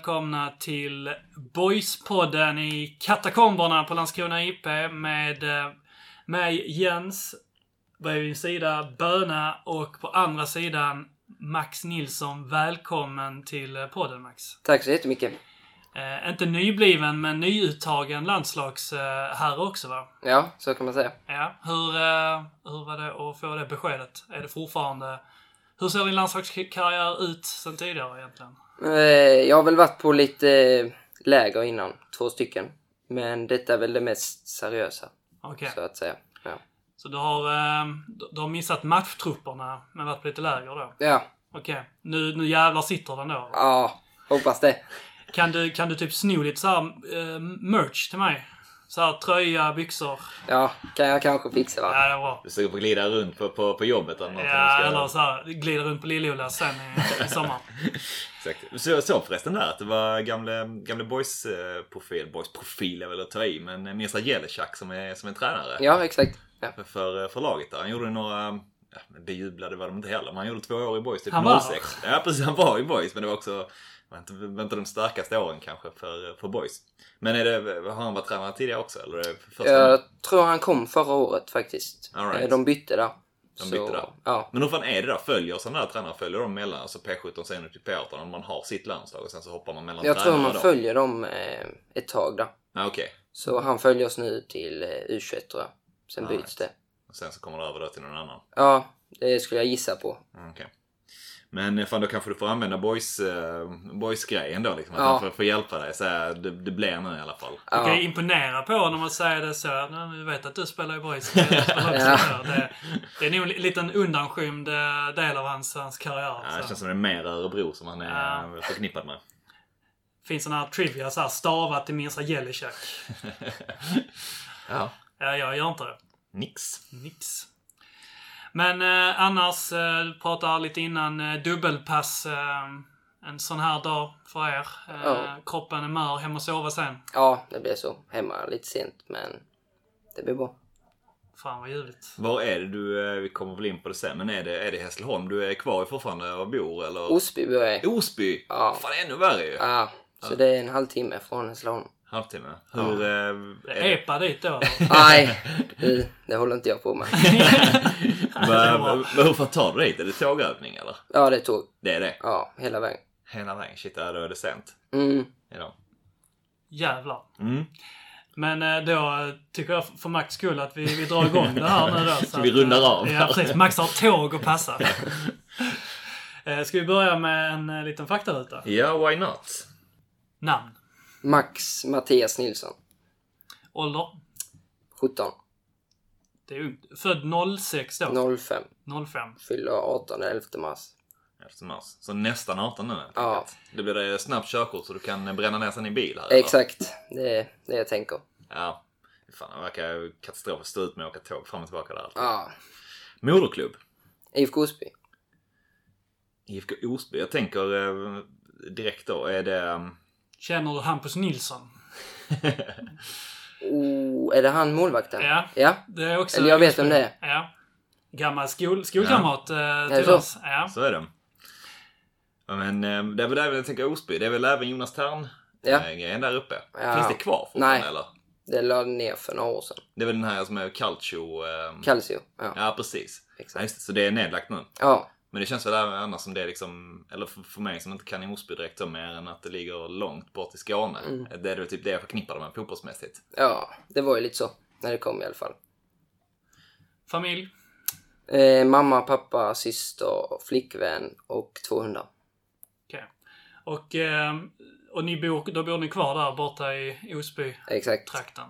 välkomna till Boyspodden i katakomberna på Landskrona IP med eh, mig Jens, bredvid min sida Böna och på andra sidan Max Nilsson. Välkommen till eh, podden Max. Tack så jättemycket. Eh, inte nybliven men nyuttagen landslagsherre eh, också va? Ja, så kan man säga. Ja. Hur, eh, hur var det att få det beskedet? Är det fortfarande... Hur ser din landslagskarriär ut sen tidigare egentligen? Eh, jag har väl varit på lite läger innan, två stycken. Men detta är väl det mest seriösa, Okej. så att säga. Ja. Så du har, eh, du- har missat matchtrupperna men varit på lite läger då? Ja, Okej. Nu, nu jävlar sitter den då. ja hoppas det. Kan du, kan du typ sno lite så här, eh, merch till mig? Så här tröja, byxor. Ja, kan jag kanske fixa va? Ja, det är bra. Du ska få glida runt på, på, på jobbet eller någonting. Ja, ska- eller så här, glida runt på Lill-Ola sen i, i sommar. Exakt. Så, så förresten där att det var gamle, gamle boys eh, profil, boys profil är väl att ta i, men Mirza Jelecak som är, som är tränare Ja, exakt. Ja. för, för, för laget där. Han gjorde några, ja, men det jublade var de inte heller, men han gjorde två år i boys, typ Han var 06. Ja precis, han var i boys, men det var också var inte, var inte de starkaste åren kanske för, för boys. Men är det, har han varit tränare tidigare också eller är det första Jag tror han kom förra året faktiskt. All right. Eh, De bytte där. De bytte där. Ja. Men hur fan är det där? Följer sådana där tränare, följer de mellan, alltså P17 sen upp till P18 om man har sitt landslag och sen så hoppar man mellan Jag tror man då? följer dem eh, ett tag där. Ja, okej. Så han följer oss nu till eh, U21 tror jag. Sen All byts right. det. Och sen så kommer det över då till någon annan. Ja, det skulle jag gissa på. Mm, okej. Men eh, fan då kanske du får använda boys, eh, boys-grejen då liksom. Att Ja. han får, får hjälpa dig. Så här, det, det blir nu i alla fall. Du kan Ja. ju imponera på när man säger det så. "Nej, Vi vet att du spelar i boys. Spelar Ja. där." det, det är nog en liten undanskymd eh, del av hans, hans karriär. Ja, det så. känns som det är mer Örebro som han är Ja. förknippad med. Finns sån här trivia, så här, stavat till Mirza Jelicek. Ja. Ja, jag gör inte det. Nix. Nix. Men eh, annars, eh, du pratade lite innan, eh, dubbelpass. Eh, en sån här dag för er. Eh, Ja. Kroppen är mör, hem och sova sen. Ja, det blir så. Hemma lite sent, men det blir bra. Fan vad ljuvligt. Var är det du, eh, vi kommer väl in på det sen, men är det, är det Hässleholm du är kvar i fortfarande och bor eller? Osby bor jag i. Osby? Ja. Fan ännu värre ju. Ja, så det är en halvtimme från Hässleholm. Halvtimme. Hur... eh, Det är är epa dit då. Nej, det, håller inte jag på med. Va- va- Hur fan tar du dit? Är det tågövning eller? Ja, det tog. Det är det? Ja, hela vägen. Hela vägen? Shit, ja, då är det sent. Mm. Idag. Jävlar. Mm. Men eh, då eh, tycker jag för Max skull att vi, vi drar igång det här nu då. Så vi att, runda eh, av? Ja, precis. Max har tåg att passa. Eh, Ska vi börja med en eh, liten faktaruta? Ja, why not? Namn. Max Mattias Nilsson. Ålder. 17. Det är ungt. Född 06 då. 05. 05. Fyller 18 11 mars. 11 mars. Så nästan 18 nu. Ja. Det blir det snabbt körkort så du kan bränna ner sen i bil här. eller? Exakt. Det är det jag tänker. Ja. Fan, det verkar katastrof att stå ut med att åka tåg fram och tillbaka där. Ja. Moderklubb. IFK Osby. IFK Osby. Jag tänker eh, direkt då, är det... Känner du Hampus Nilsson? Oh, är det han målvakten? Ja. Ja. Det är också... Eller jag vet vem det är. Ja. Gammal skol, skolkamrat eh, till så? oss. Ja. Så är det. Ja, Men eh, det är väl där jag tänker Osby. Det är väl även Jonas Tern Ja. eh, grejen där uppe. Ja. Finns det kvar fortfarande Nej. eller? Det lade ner för några år sedan. Det är väl den här som är Calcio... Eh, Calcio. Ja. ja, precis. Ja, Exakt. just det, så det är nedlagt nu. Ja. Men det känns väl även annars som det är liksom, eller för, mig som inte kan i Osby direkt så mer än att det ligger långt bort i Skåne. Mm. Det är väl typ det jag förknippar det med fotbollsmässigt. Ja, det var ju lite så. När det kom i alla fall. Familj. Eh, mamma, pappa, syster, flickvän och två hundar. Okej. Och, eh, och ni bor, då bor ni kvar där borta i Osby-trakten? Exakt.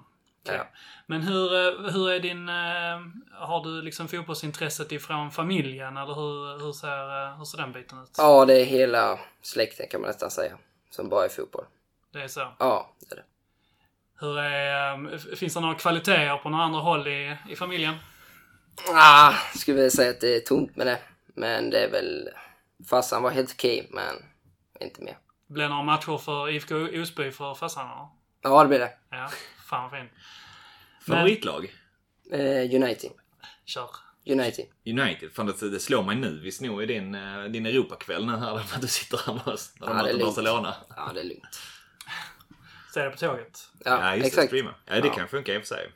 Ja. Men hur, eh, hur är din... eh, Har du liksom fotbollsintresset ifrån familjen eller hur, hur, ser, eh, hur ser den biten ut? Ja, det är hela släkten kan man nästan säga. Som bara är fotboll. Det är så. Ja, det är det. Hur är, finns det några kvaliteter på några andra håll i, i familjen? Ah, skulle väl säga att det är tomt med det. Men det är väl... Farsan var helt okej, men inte mer. Blir det några matcher för IFK Osby för farsan? Ja, det blir det. Ja, fan vad fint. Favoritlag? Eh, United. Kör. United. United. Fan det, det slår mig nu. Vi snor ju din, eh, din Europakväll nu här att du sitter här med oss. När de Ja, det är möter lugnt. Barcelona. Ja, det är lugnt. Se det på tåget. Ja, Ja, just det. exakt. Streama. Ja, det Ja. kan funka i och för sig.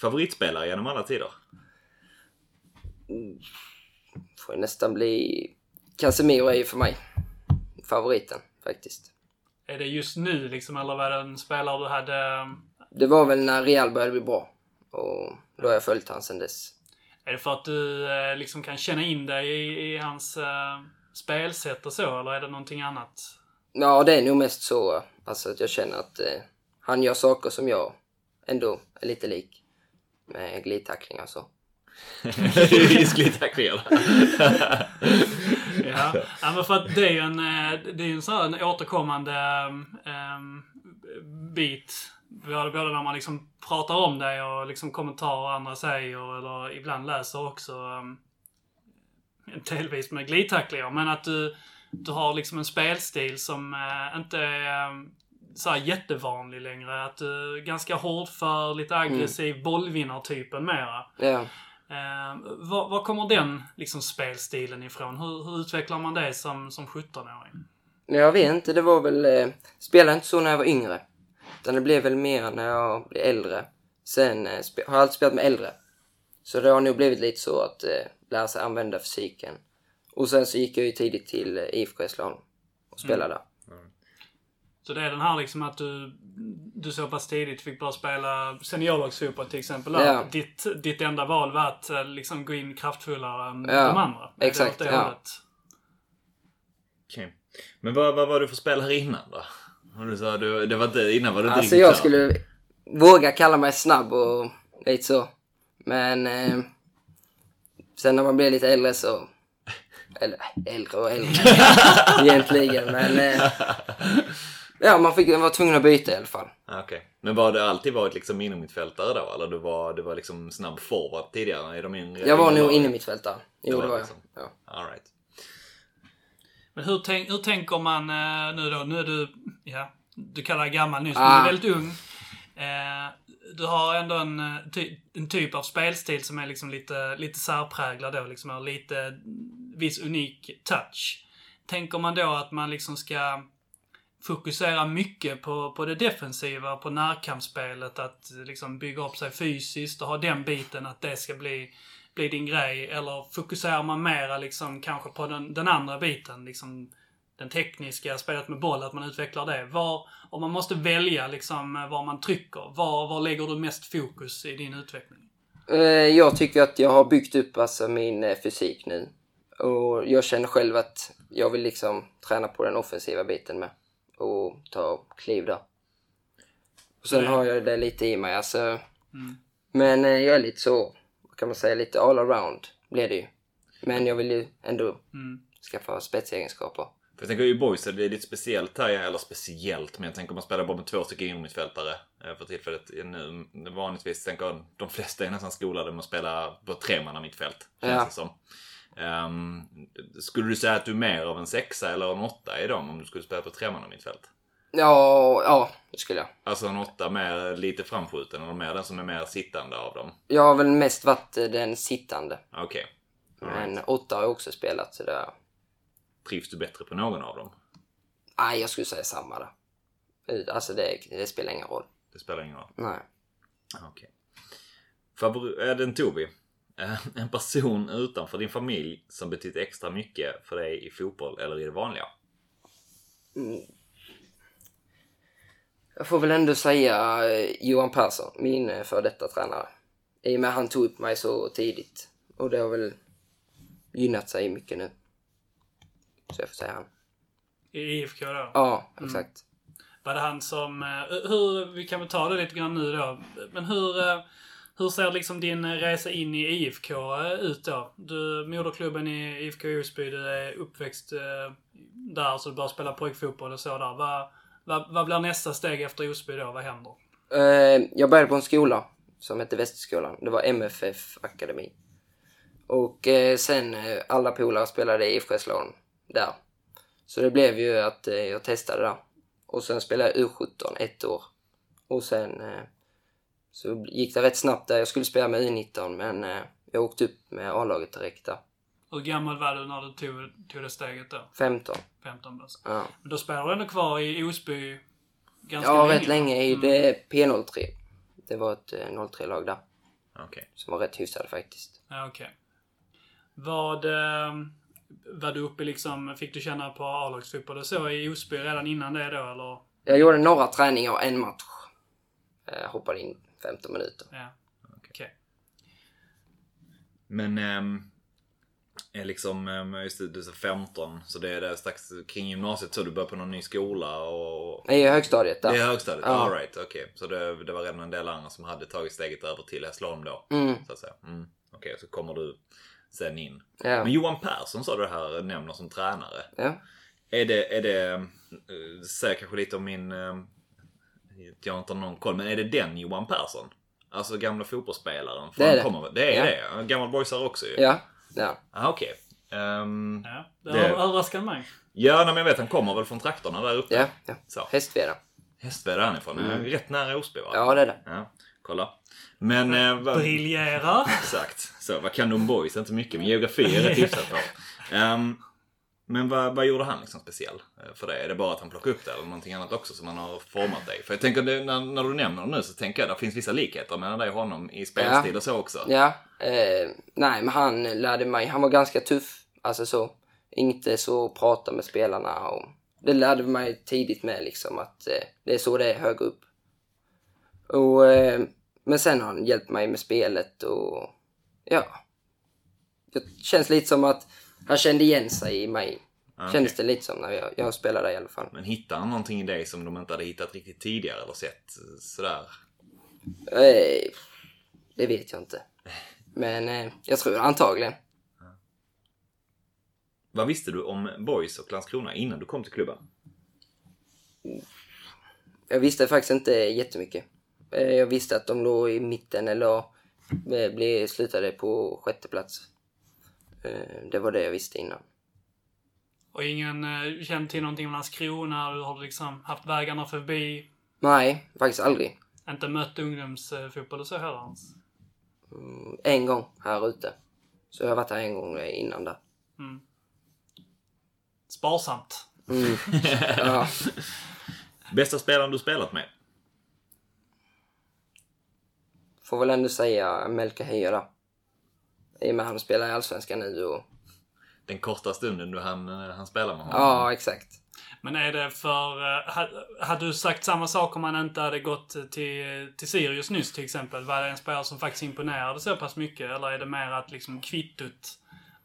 Favoritspelare genom alla tider? Får ju nästan bli... Casemiro är ju för mig favoriten faktiskt. Är det just nu liksom, eller var det en spelare du hade... Det var väl när Real började bli bra. Och då har jag följt han sen dess. Är det för att du eh, liksom kan känna in dig i, i hans eh, spelsätt och så, eller är det någonting annat? Ja, det är nog mest så. Alltså att jag känner att eh, han gör saker som jag ändå är lite lik. Med glidtacklingar och så. Isglidtacklingar. Ja. ja, men för att det är ju en, eh, det är en sån här en återkommande um, bit. Både både när man liksom pratar om det och liksom kommentarer andra säger eller ibland läser också. Um, delvis med glidtacklingar. Men att du, du har liksom en spelstil som uh, inte är um, så här jättevanlig längre. Att du är ganska hård för lite aggressiv bollvinnartypen mera. Ja. Eh, var, var kommer den liksom, spelstilen ifrån? Hur, hur utvecklar man det som, som 17-åring? Jag vet inte, det var väl... Eh, spelade inte så när jag var yngre. Utan det blev väl mer när jag blev äldre. Sen eh, har jag alltid spelat med äldre. Så det har nog blivit lite så att eh, lära sig använda fysiken. Och sen så gick jag ju tidigt till eh, IFK Hässleholm och spelade där. Så det är den här liksom att du, du så pass tidigt fick börja spela seniorlagsfotboll till exempel. Ja. Ditt, ditt enda val var att eh, liksom gå in kraftfullare än Ja, de andra. Det exakt, det ja. Okej. Men vad, vad var du för spelare innan då? Du sa, du, det var inte, innan var du inte Alltså jag klar. skulle våga kalla mig snabb och lite så. Men eh, sen när man blir lite äldre så... Eller äldre och äldre egentligen. Men eh, ja, man fick, var tvungen att byta i alla fall. Ah, Okej. Men var det alltid varit liksom innermittfältare då? Eller du var, du var liksom snabb forward tidigare i de yngre? Jag var nog lagen? inne mitt fält där. Jo, Det var var jag. liksom. Ja. All right. Men hur, tänk, hur tänker man eh, nu då? Nu är du, ja, du kallar dig gammal nyss, men Ah. du är väldigt ung. Eh, du har ändå en, eh, ty, en typ av spelstil som är liksom lite, lite särpräglad då, liksom har lite viss unik touch. Tänker man då att man liksom ska fokusera mycket på, på det defensiva, på närkampsspelet, att liksom bygga upp sig fysiskt och ha den biten, att det ska bli, bli din grej? Eller fokuserar man mera liksom kanske på den, den andra biten, liksom den tekniska, spelet med boll, att man utvecklar det. Var, om man måste välja liksom var man trycker, var, var lägger du mest fokus i din utveckling? Eh, jag tycker att jag har byggt upp alltså min eh, fysik nu. Och jag känner själv att jag vill liksom träna på den offensiva biten med. Och ta kliv där. Och sen Mm. har jag det lite i mig alltså. Men eh, jag är lite så, vad kan man säga, lite all around blir det ju. Men jag vill ju ändå Mm. skaffa spetsegenskaper. För jag tänker i boys det är lite speciellt här, eller speciellt, men jag tänker om man spelar bara med två stycken innermittfältare eh, för tillfället nu. Vanligtvis tänker jag, de flesta är nästan skolade med att spela på tremanna mittfält. Känns Ja. det som. Ehm, skulle du säga att du är mer av en sexa eller en åtta i dem om du skulle spela på tremanna mittfält? Ja, ja, det skulle jag. Alltså en åtta mer lite framskjuten eller mer den som är mer sittande av dem? Jag har väl mest varit eh, den sittande. Okej. Men åtta har jag också spelat så det... Trivs du bättre på någon av dem? Nej, jag skulle säga samma där. Eh, Alltså det, det spelar ingen roll. Det spelar ingen roll. Nej. Okej. Favor- är det en Tobi? Eh, En person utanför din familj som betytt extra mycket för dig i fotboll eller i det vanliga? Jag får väl ändå säga eh, Johan Persson, min eh, för detta tränare. I och med att han tog upp mig så tidigt. Och det har väl gynnat sig mycket nu. Så jag får säga han. I IFK då? Ja, exakt. Var det han som... eh, Hur, vi kan väl ta det lite grann nu då. Men hur, eh, hur ser liksom din resa in i IFK eh, ut då? Du, moderklubben i IFK Osby, du är uppväxt eh, där så du börjar spela pojkfotboll och så där. Vad, vad, vad blir nästa steg efter Osby då? Vad händer? Eh, jag började på en skola som hette Västerskolan. Det var MFF Akademi. Och sen alla polare spelade i IFK Hässleholm där. Så det blev ju att jag testade där. Och sen spelade jag U17 ett år. Och sen eh, så gick det rätt snabbt där. Jag skulle spela med U19 men eh, jag åkte upp med A-laget direkt där. Hur gammal var du när du tog, tog det steget då? 15. 15 bast. Ja, Men då spelade du ändå kvar i Osby ganska ja länge. rätt länge i det P03. Det var ett eh, 03-lag där. Okej. Som var rätt hyfsade faktiskt. Ja, okej. Vad... Eh, var du uppe liksom... Fick du känna på A-lagsfotboll och så i Osby redan innan det då, eller? Jag gjorde några träningar och en match. Jag hoppade in 15 minuter. Ja. Okej. Men ehm, är liksom, ehm, just det, du är 15 så det är det strax kring gymnasiet så du börjar på någon ny skola och... Nej, i högstadiet där. Det är högstadiet? Ja. All right, okej. Så det, det var redan en del andra som hade tagit steget över till Hässleholm då? Mm. Så att säga. Mm. Okej, så kommer du sen in. Ja. Men Johan Persson sa du här nämner som tränare. ja. Är det, är det, eh, säger kanske lite om min, jag har inte någon koll, men är det den Johan Persson? Alltså gamla fotbollsspelaren? För Det är han det. Kommer, det är Ja. det? Gammal boysare också ju? Ja. Ja. Ah, Okej. Ehm, Ja. Det, Det- överraskade mig. ja, nej, men jag vet han kommer väl från trakterna där uppe? Ja. ja. Så. Hästveda. Hästved är han ifrån. Mm. Rätt nära Osby va? Ja, det är det. Ja, kolla. Men... Eh, vad, Briljerar. exakt. Så, vad kan du om boys? Inte mycket, men geografi är rätt hyfsat bra. Ehm, men vad, vad gjorde han liksom speciell eh, för det? Är det bara att han plockade upp det eller någonting annat också som han har format dig? För jag tänker, när, när du nämner det nu så tänker jag att det finns vissa likheter mellan dig och honom i spelstil och så också. Ja. Eh, nej, men han lärde mig. Han var ganska tuff. Alltså så. Inte så prata med spelarna och det lärde mig tidigt med liksom att eh, det är så det är högre upp. Och, eh, men sen har han hjälpt mig med spelet och ja. Det känns lite som att han kände igen sig i mig. Okej. Kändes det lite som när jag, jag spelade i alla fall. Men hittade han någonting i dig som de inte hade hittat riktigt tidigare eller sett eh, sådär? Eh, det vet jag inte. Men eh, jag tror antagligen. Vad visste du om boys och Landskrona innan du kom till klubben? Jag visste faktiskt inte jättemycket. Eh, Jag visste att de låg i mitten eller eh, slutade på sjätte plats. Eh, Det var det jag visste innan. Och ingen eh, känt till någonting om Landskrona? Du har liksom haft vägarna förbi? Nej, faktiskt aldrig. Inte mött ungdomsfotboll och så heller ens? Mm, En gång här ute. Så jag har varit här en gång eh, innan där. Mm. Sparsamt. Mm. Ja. Bästa spelaren du spelat med? Får väl ändå säga Melke Heijer där. I och med att han spelar i Allsvenskan nu och... Den korta stunden du han, han spelar med honom? Ja, exakt. Men är det för... eh, ha- Hade du sagt samma sak om han inte hade gått till, till Sirius nyss till exempel? Var det en spelare som faktiskt imponerade så pass mycket? Eller är det mer att liksom kvittot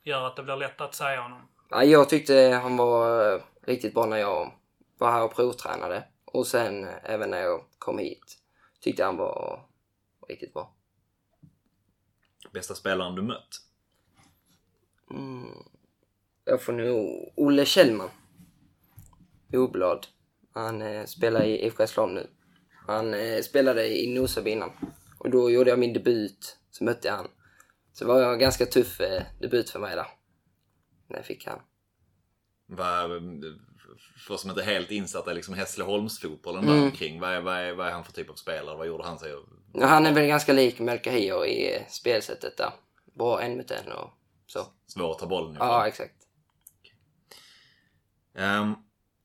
gör att det blir lätt att säga honom? Ja, jag tyckte han var eh, riktigt bra när jag var här och provtränade. Och sen eh, även när jag kom hit tyckte han var riktigt bra. Bästa spelaren du mött? Mm. Jag får nog Olle Kjellman. Oblad. Han eh, spelar i IFK Hässleholm nu. Han eh, spelade i Nosaby innan. Och då gjorde jag min debut. Så mötte jag han. Så det var en ganska tuff eh, debut för mig där. När jag fick han. Vad, för som inte är helt insatta i liksom Hässleholmsfotbollen Mm. där omkring. Vad är, vad, är, vad är han för typ av spelare? Vad gjorde han sig? Ja, han är väl ganska lik Melker Heijer i spelsättet där. Bra en mot en och så. Svår att ta bollen ifrån? Ja, exakt. Um,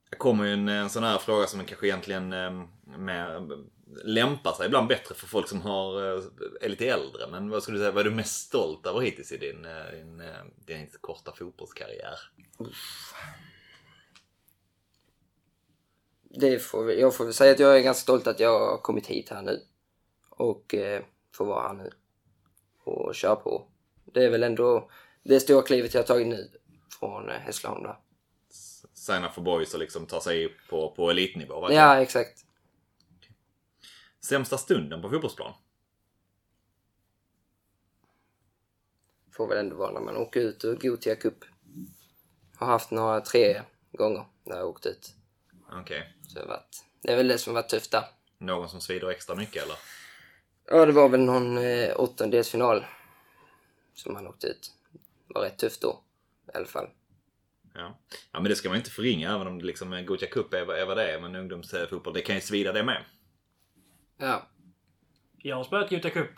det kommer ju en, en sån här fråga som kanske egentligen um, mer, lämpar sig ibland bättre för folk som har, eh, är lite äldre. Men vad skulle du säga, vad är du mest stolt över hittills i din, eh, din, eh, din korta fotbollskarriär? Det får, jag får väl säga att jag är ganska stolt att jag har kommit hit här nu. Och eh, får vara här nu. Och köra på. Det är väl ändå det stora klivet jag har tagit nu. Från eh, Hässleholm där. Signa för boys och liksom ta sig på, på elitnivå. verkligen. Ja, exakt. Sämsta stunden på fotbollsplan? Får väl ändå vara när man åker ut och Gothia Cup. Har haft några tre gånger när jag åkt ut. Okej. Så det, varit, det är väl det som har varit tufft där. Någon som svider extra mycket eller? Ja, det var väl någon eh, åttondelsfinal som man åkte ut. Det var rätt tufft då. I alla fall. Ja. ja, men det ska man inte förringa även om det liksom Gothia Cup är, vad- är vad det är. Men ungdomsfotboll, det kan ju svida det med. Ja, Jag har spelat Gothia Cup.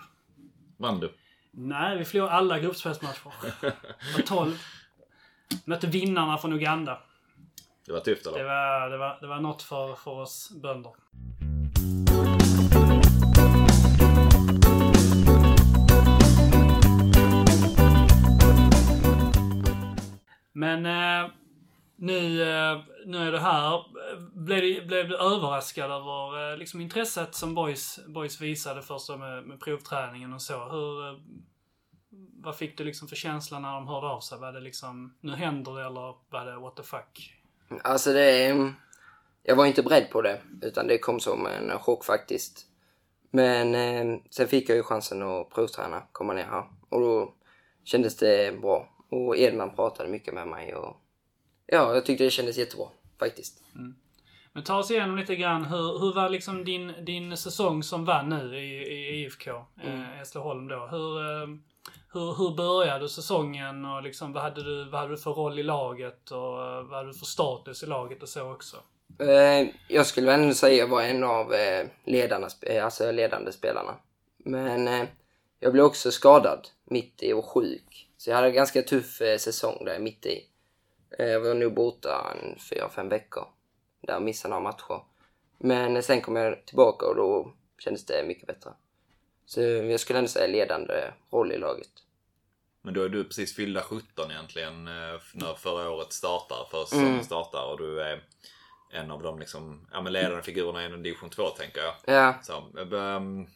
Vann du? Nej, vi förlorade alla gruppspelsmatcher. Det var 12. Mötte vinnarna från Uganda. Det var tufft Det eller? var, det var, det var något för, för oss bönder. Men eh, nu, eh, nu är du här. Blev, du- blev du överraskad över eh, liksom intresset som boys, boys visade först då med, med provträningen och så? Hur, eh, vad fick du liksom för känsla när de hörde av sig? Var det liksom, nu händer det eller var det what the fuck? Alltså det. Jag var inte beredd på det, utan det kom som en chock faktiskt. Men eh, sen fick jag ju chansen att provträna, komma ner här. Och då kändes det bra. Och Edman pratade mycket med mig och... Ja, jag tyckte det kändes jättebra, faktiskt. Men ta oss igenom lite grann. Hur, hur var liksom din, din säsong som vann nu i, i IFK, Mm. eh, Hässleholm då? Hur, eh, hur, hur började säsongen och liksom, vad, hade du, vad hade du för roll i laget och eh, vad hade du för status i laget och så också? Eh, jag skulle väl ändå säga jag var en av eh, ledarna, eh, alltså ledande spelarna. Men eh, jag blev också skadad mitt i och sjuk. Så jag hade en ganska tuff eh, säsong där mitt i. Eh, jag var nog borta en fyra, fem veckor. Där jag missade några matcher. Men eh, sen kom jag tillbaka och då kändes det mycket bättre. Så jag skulle ändå säga ledande roll i laget. Men då är du precis fyllda 17 egentligen eh, när förra året startar, förra säsongen Mm. startar och du är en av de liksom, ja, men ledande figurerna inom division 2 tänker jag. Ja, Så, ehm,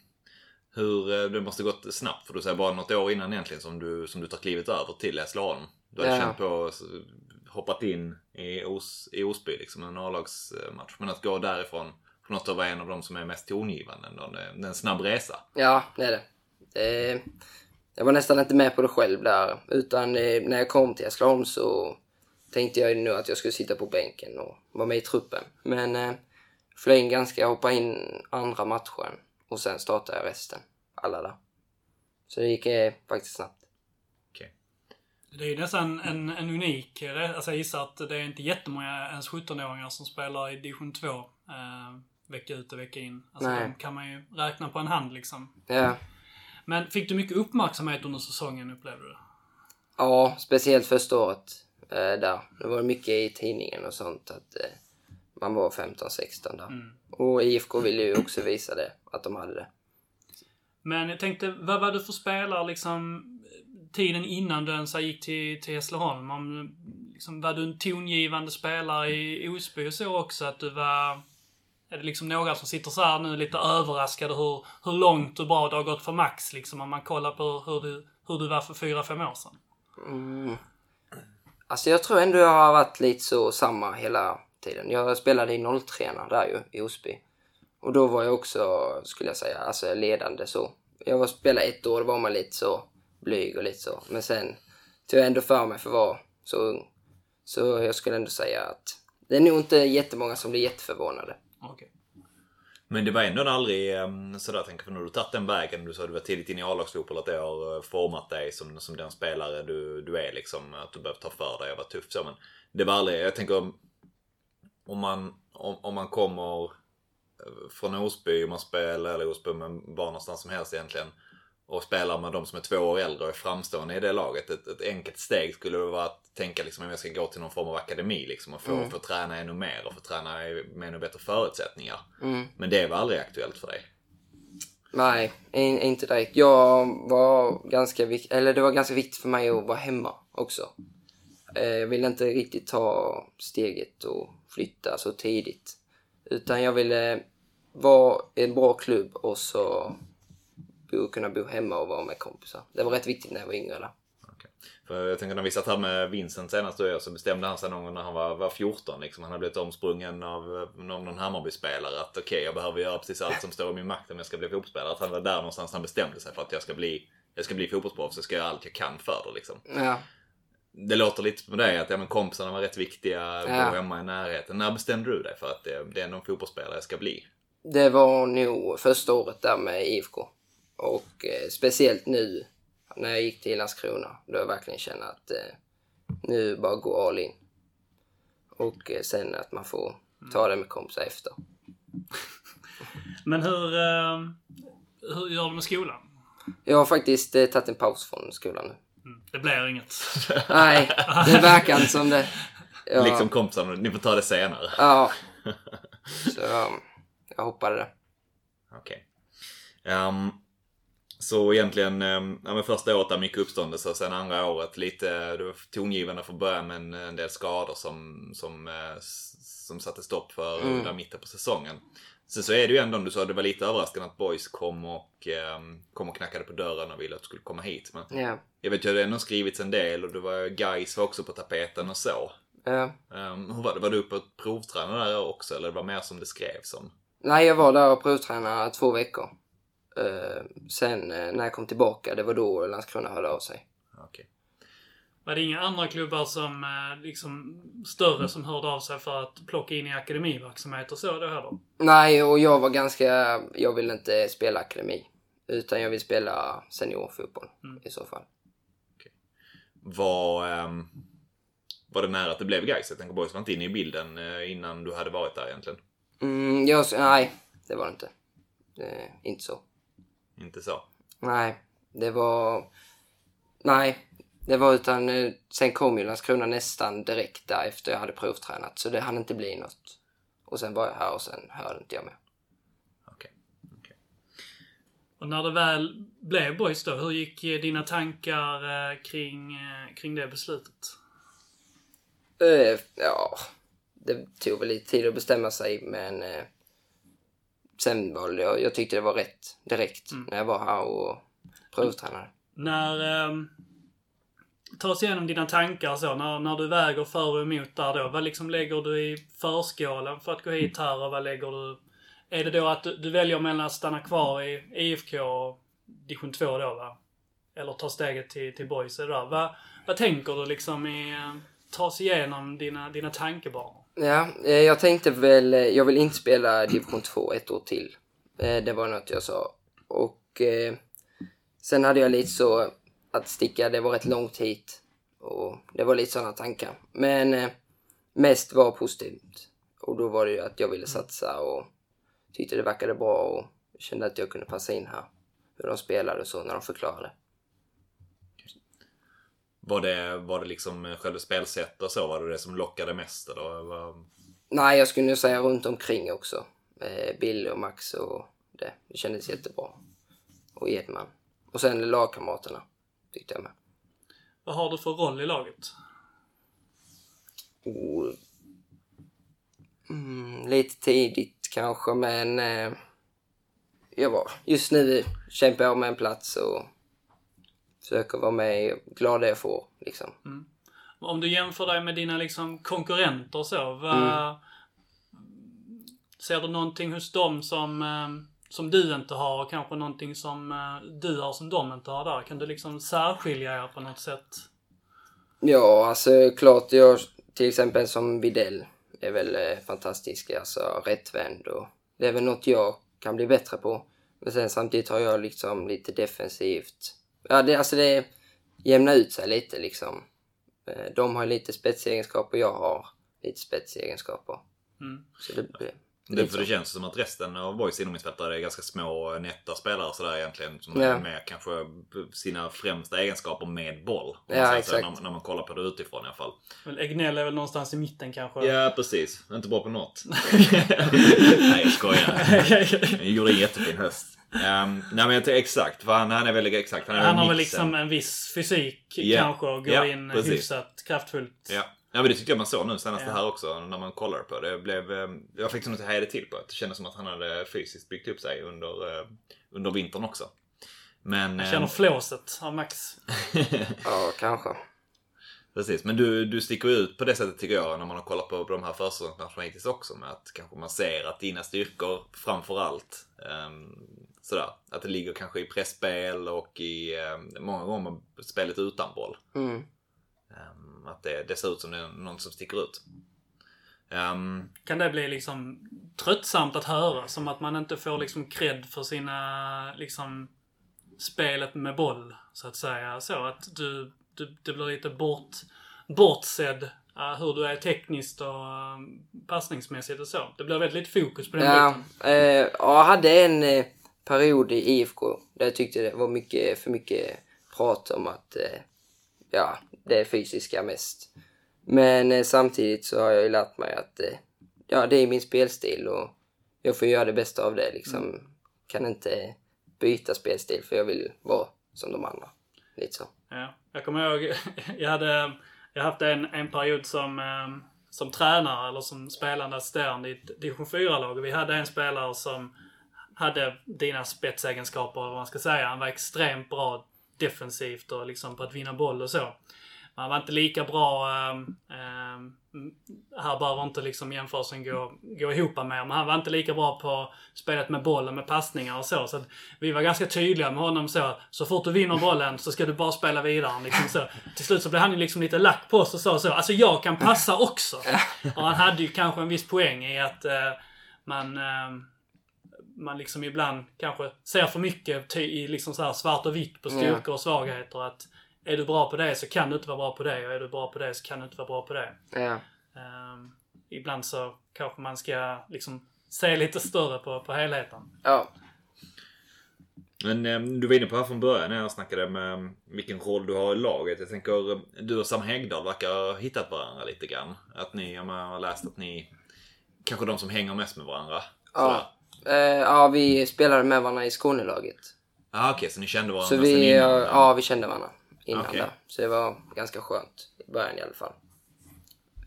hur, eh, det måste gått snabbt för du säger bara något år innan egentligen som du, som du tar klivet över till Hässleholm. Du har Ja. känt på, hoppat in i, Os, i Osby liksom, en A-lagsmatch. Men att gå därifrån att vara en av de som är mest tongivande, ändå, det är en snabb resa. Ja, det är det. det jag var nästan inte med på det själv där. Utan eh, när jag kom till Hässleholm så tänkte jag nu att jag skulle sitta på bänken och vara med i truppen. Men eh, flög in ganska, jag hoppade in andra matchen och sen startade jag resten. Alla där. Så det gick eh, faktiskt snabbt. Okej. Det är ju nästan en, en unik, eh, alltså jag gissar att det är inte jättemånga ens 17-åringar som spelar i division 2 eh, vecka ut och vecka in. Alltså Nej. de kan man ju räkna på en hand liksom. Ja, Men fick du mycket uppmärksamhet under säsongen upplevde du? ja speciellt första året eh, där. Det var mycket i tidningen och sånt att eh, man var 15-16 där. Mm. Och IFK ville ju också visa det, att de hade det. Men jag tänkte, vad var du för spelare liksom tiden innan du ens gick till, till Hässleholm? Om, liksom, var du en tongivande spelare i Osby och så också? Att du var... Är det liksom några som sitter så här nu lite överraskade hur, hur långt och bra det har gått för Max liksom? Om man kollar på hur du, hur du var för fyra fem år sedan. Mm. Alltså jag tror ändå jag har varit lite så samma hela tiden. Jag spelade i 03 där ju, i Osby. Och då var jag också, skulle jag säga, alltså ledande så. Jag var spelade ett år, då var man lite så blyg och lite så. Men sen tog jag ändå för mig för att vara så ung. Så jag skulle ändå säga att det är nog inte jättemånga som blir jätteförvånade. Okay. Men det var ändå aldrig ehm, sådär, tänker för när du tagit den vägen, du sa att du var tidigt in i A-lagsfotboll, att det har eh, format dig som, som den spelare du, du är liksom, att du behöver ta för dig och vara tuff så. Men det var aldrig, jag tänker om, man, om, om man kommer eh, från Osby, om man spelar, eller Osby, men var någonstans som helst egentligen, och spelar med de som är två år äldre och är framstående i det laget. Ett, ett enkelt steg skulle vara att tänka liksom om jag ska gå till någon form av akademi liksom och få, Mm. få träna ännu mer och få träna med ännu bättre förutsättningar. Mm. Men det var aldrig aktuellt för dig. Nej, in, inte direkt. Jag var ganska viktigt, eller det var ganska viktigt för mig att vara hemma också. Eh, Jag ville inte riktigt ta steget och flytta så tidigt. Utan jag ville vara i en bra klubb och så bo, kunna bo hemma och vara med kompisar. Det var rätt viktigt när jag var yngre där. För jag tänker när vi satt här med Vincent senast och jag så bestämde han sig någon gång när han var, var 14 liksom. Han hade blivit omsprungen av eh, någon, någon Hammarby-spelare. Att okej, jag behöver göra precis allt som står i min makt om jag ska bli fotbollsspelare. Att han var där någonstans han bestämde sig för att jag ska bli, jag ska bli fotbollsproffs. Jag ska göra allt jag kan för det liksom. Ja, Det låter lite på dig att ja, men kompisarna var rätt viktiga, Ja. bo hemma i närheten. När bestämde du dig för att det, det är någon fotbollsspelare jag ska bli? det var nog första året där med IFK. Och eh, speciellt nu när jag gick till Landskrona. Då jag verkligen känner att eh, nu bara gå all in. Och eh, sen att man får ta det med kompisar efter. Men hur... Eh, hur gör du med skolan? Jag har faktiskt eh, tagit en paus från skolan nu. Mm, det blir inget. Nej, det verkar inte som det. Ja, Liksom kompisarna, ni får ta det senare. Ja. Så um, jag hoppade det. Okej. Ehm, så egentligen, um, ja, men första året där mycket uppståndelse och sen andra året lite, det var tongivande från början men en del skador som, som, eh, som satte stopp för Mm. där mitten på säsongen. Sen så är det ju ändå, om du sa det var lite överraskande att Boys kom och, um, kom och knackade på dörren och ville att du skulle komma hit. Men Ja. jag vet ju att det ändå skrivits en del och det var guys var också på tapeten och så. Um, hur var det? Var du uppe och provtränade där också eller det var mer som det skrevs om? Nej, jag var där och provtränade två veckor. Eh, sen eh, när jag kom tillbaka, det var då Landskrona hörde av sig. Okej. Var det inga andra klubbar som eh, liksom större som hörde av sig för att plocka in i akademiverksamhet och så då heller? Nej, och jag var ganska... Jag ville inte spela akademi. Utan jag vill spela seniorfotboll i så fall. Var, ehm, var det nära att det blev Gais? Jag tänker Boys var inte inne i bilden innan du hade varit där egentligen. Mm, jag, nej, det var det inte. Det, inte så. Inte så? Nej, det var... Nej, det var utan... eh, Sen kom ju Landskrona nästan direkt där efter jag hade provtränat. Så det hann inte bli något. Och sen var jag här och sen hörde inte jag mer. Okej. Okej. Och när det väl blev Boys då, hur gick eh, dina tankar eh, kring, kring det beslutet? Eh, ja, det tog väl lite tid att bestämma sig men sen det, jag, jag tyckte det var rätt direkt när jag var här och provtränade. När... Eh, ta oss igenom dina tankar så. När, när du väger för och emot där då. Vad liksom lägger du i förskålen för att gå hit här och vad lägger du... Är det då att du, du väljer mellan att stanna kvar i IFK och division 2 då va? Eller ta steget till, till där. Vad, vad tänker du liksom i... eh, Ta oss igenom dina, dina tankebanor. Ja, eh, jag tänkte väl, eh, jag vill inte spela division 2 ett år till. Eh, det var något jag sa. Och eh, sen hade jag lite så att sticka, det var rätt långt hit. Och det var lite sådana tankar. Men eh, mest var positivt. Och då var det ju att jag ville satsa och tyckte det verkade bra och kände att jag kunde passa in här. Hur de spelade och så när de förklarade. Var det, var det liksom eh, själva spelsättet och så? Var det det som lockade mest eller? Var... Nej, jag skulle nog säga runt omkring också. Eh, Bill och Max och det. Det kändes jättebra. Och Edman. Och sen lagkamraterna, tyckte jag med. Vad har du för roll i laget? Och, mm, lite tidigt kanske, men eh, jag var, just nu kämpar jag med en plats och försöker vara med, glad det jag får liksom. Om du jämför dig med dina liksom konkurrenter och så. Vad, Ser du någonting hos dem som, eh, som du inte har och kanske någonting som eh, du har som de inte har där? Kan du liksom särskilja er på något sätt? Ja, alltså klart jag, till exempel som Videll är väl eh, fantastisk, alltså rättvänd och det är väl något jag kan bli bättre på. Men sen samtidigt har jag liksom lite defensivt. Ja, det, alltså det jämnar ut sig lite liksom. Eh, De har lite spetsegenskaper, jag har lite spetsegenskaper. Mm. Så det blir... Det, för det känns som att resten av Boys inomhusfältare är ganska små, nätta spelare sådär egentligen. Som Ja. är med kanske sina främsta egenskaper med boll. Ja, säger så, exakt. När, när man kollar på det utifrån i alla fall. Väl, Egnell är väl någonstans i mitten kanske? Ja, precis. Inte bra på något. nej, jag skojar. Han gjorde en jättefin höst. Um, nej men jag exakt, för han, han är väldigt exakt. Han, är Han har väl liksom en viss fysik Ja. kanske och går Ja, in precis. hyfsat kraftfullt. Ja. Ja, men det tyckte jag man såg nu senast Ja. här också när man kollade på det. det blev, eh, jag fick något att heja till på. Det kändes som att han hade fysiskt byggt upp sig under, eh, under vintern också. Men... Jag eh, känner flåset av Max. Ja, kanske. Precis, men du, du sticker ut på det sättet tycker jag när man har kollat på, de här försäsongsmatcherna hittills också med att kanske man ser att dina styrkor framförallt um, sådär, att det ligger kanske i pressspel och i um, många gånger spelet utan boll. Mm. Um, att det, det ser ut som det är någon som sticker ut. Um, Kan det bli liksom tröttsamt att höra? Som att man inte får liksom cred för sina, liksom, spelet med boll, så att säga. Så att du, du det blir lite bort, bortsedd eh, hur du är tekniskt och uh, passningsmässigt och så. Det blir väldigt lite fokus på den Ja, biten. eh, ja, jag hade en, eh, period i IFK där jag tyckte det var mycket, för mycket prat om att eh, ja, det fysiska mest. Men eh, samtidigt så har jag ju lärt mig att eh, ja, det är min spelstil och jag får göra det bästa av det liksom. Kan inte byta spelstil för jag vill vara som de andra. Lite så. Ja. Jag kommer ihåg, jag hade jag haft en, en period som, eh, som tränare eller som spelande assisterande i ett division 4-lag. Vi hade en spelare som hade dina spetsegenskaper, vad man ska säga. Han var extremt bra defensivt och liksom på att vinna boll och så. Han var inte lika bra, äh, här behöver inte liksom jämförelsen gå, gå ihop med, men han var inte lika bra på spelet med bollen, med passningar och så. Så vi var ganska tydliga med honom så. Så fort du vinner bollen så ska du bara spela vidare. Liksom så. Till slut så blev han ju liksom lite lack på oss och sa så. Alltså jag kan passa också. Och han hade ju kanske en viss poäng i att äh, man man liksom ibland kanske ser för mycket i liksom så svart och vitt på styrkor och svagheter. Att är du bra på det så kan du inte vara bra på det och är du bra på det så kan du inte vara bra på det. Ja. Um, ibland så kanske man ska liksom se lite större på, på helheten. Ja. Men eh, du var inne på här från början när jag snackade med vilken roll du har i laget. Jag tänker, du och Sam Häggdahl verkar ha hittat varandra lite grann. Att ni, jag har läst att ni kanske de som hänger mest med varandra. Ja, eh, ja vi spelade med varandra i Skånelaget. Ah, Okej, okay, så ni kände varandra Så vi, sen innan? ja, vi kände varandra innan Okej. där. Så det var ganska skönt i början i alla fall.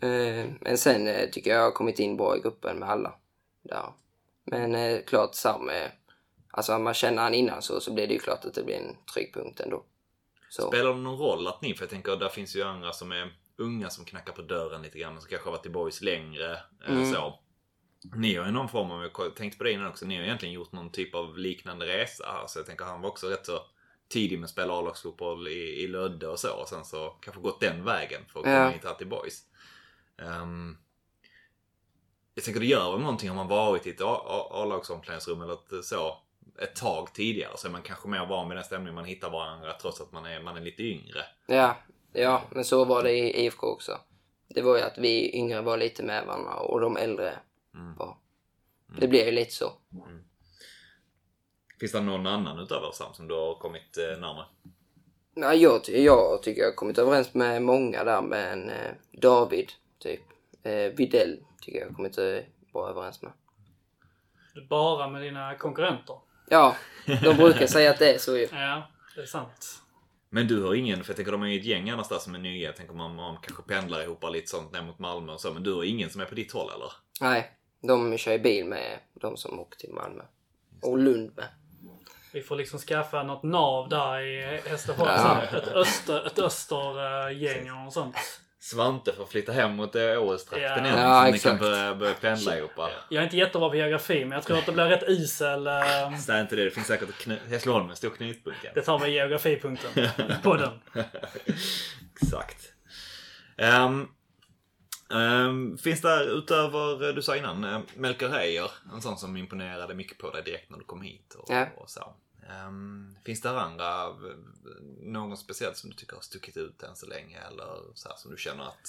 Eh, men sen eh, tycker jag jag har kommit in bra i gruppen med alla. Där. Men eh, klart Sam, eh, alltså om man känner han innan så, så blir det ju klart att det blir en trygg punkt ändå. Så. Spelar det någon roll att ni, för jag tänker där finns ju andra som är unga som knackar på dörren lite grann, som kanske har varit i boys längre. eh, Mm. Så. Ni har ju någon form av, jag tänkte på det innan också, ni har egentligen gjort någon typ av liknande resa. Alltså jag tänker han var också rätt så tidig med att spela A-lagsfotboll i, i Lödde och så. Och sen så kanske gått den vägen för att komma Ja. hit här till boys. Ehm, jag tänker det gör väl någonting om man varit i ett A-lagsomklädningsrum eller ett, så ett tag tidigare. Så är man kanske mer van vid den stämningen man hittar varandra trots att man är, man är lite yngre. Ja, ja, men så var det i IFK också. Det var ju att vi yngre var lite med varandra och de äldre var... Det blev ju lite så. Finns det någon annan utöver Sam som du har kommit eh, närmare? Nej, jag, ty- jag tycker jag har kommit överens med många där, men eh, David, typ. Eh, Videll tycker jag har kommit eh, bra överens med. Bara med dina konkurrenter. Ja, de brukar säga att det är så ju. Ja, det är sant. Men du har ingen, för jag tänker de är ju ett gäng annars där som är nya. Jag tänker man, man kanske pendlar ihop lite sånt ner mot Malmö och så. Men du har ingen som är på ditt håll eller? Nej, de kör ju bil med de som åker till Malmö. Och Lund med. Vi får liksom skaffa något nav där i Hässleholm. Ja. Ett öster, ett östergäng och sånt. Svante får flytta hem mot eh, Årestrakten Ja. igen. Ja, så ni kan exakt. börja, börja pendla ihop. Jag är inte jättebra på geografi, men jag tror att det blir rätt isel. eh, Så är inte det. Det finns säkert Hässleholm en stor knutpunkt. Det tar vi geografipunkten på den. Exakt. Ehm, ehm, finns det utöver, eh, du sa innan, uh, Melker Heier, en sån som imponerade mycket på dig direkt när du kom hit och, Ja. och så. Ehm, finns det andra, eh, någon speciellt som du tycker har stuckit ut än så länge eller så här, som du känner att,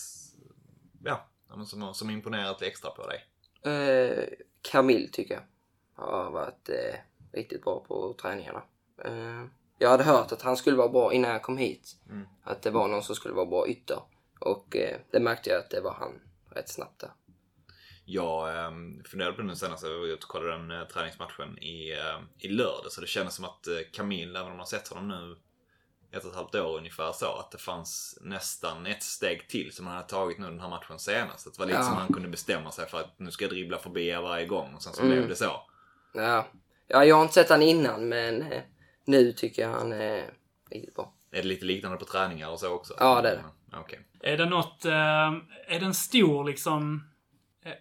ja, som, som imponerat extra på dig? Eh, Camille tycker jag har varit eh, riktigt bra på träningarna. Eh, jag hade hört att han skulle vara bra innan jag kom hit. Att det var någon som skulle vara bra ytter. Och eh, det märkte jag att det var han rätt snabbt där. Jag um, funderade på det nu senast, jag var ute och kollade den uh, träningsmatchen i, uh, i lördag. Så det kändes som att uh, Camille, även om man sett honom nu ett och ett halvt år ungefär så, att det fanns nästan ett steg till som han hade tagit nu den här matchen senast. Det var lite Ja. som han kunde bestämma sig för att nu ska jag dribbla förbi er varje gång och sen så Mm. blev det så. Ja. ja, jag har inte sett han innan men eh, nu tycker jag han är riktigt bra. Är det lite liknande på träningar och så också? Ja, det är det. Okej. Är det något, eh, är det en stor liksom, eh,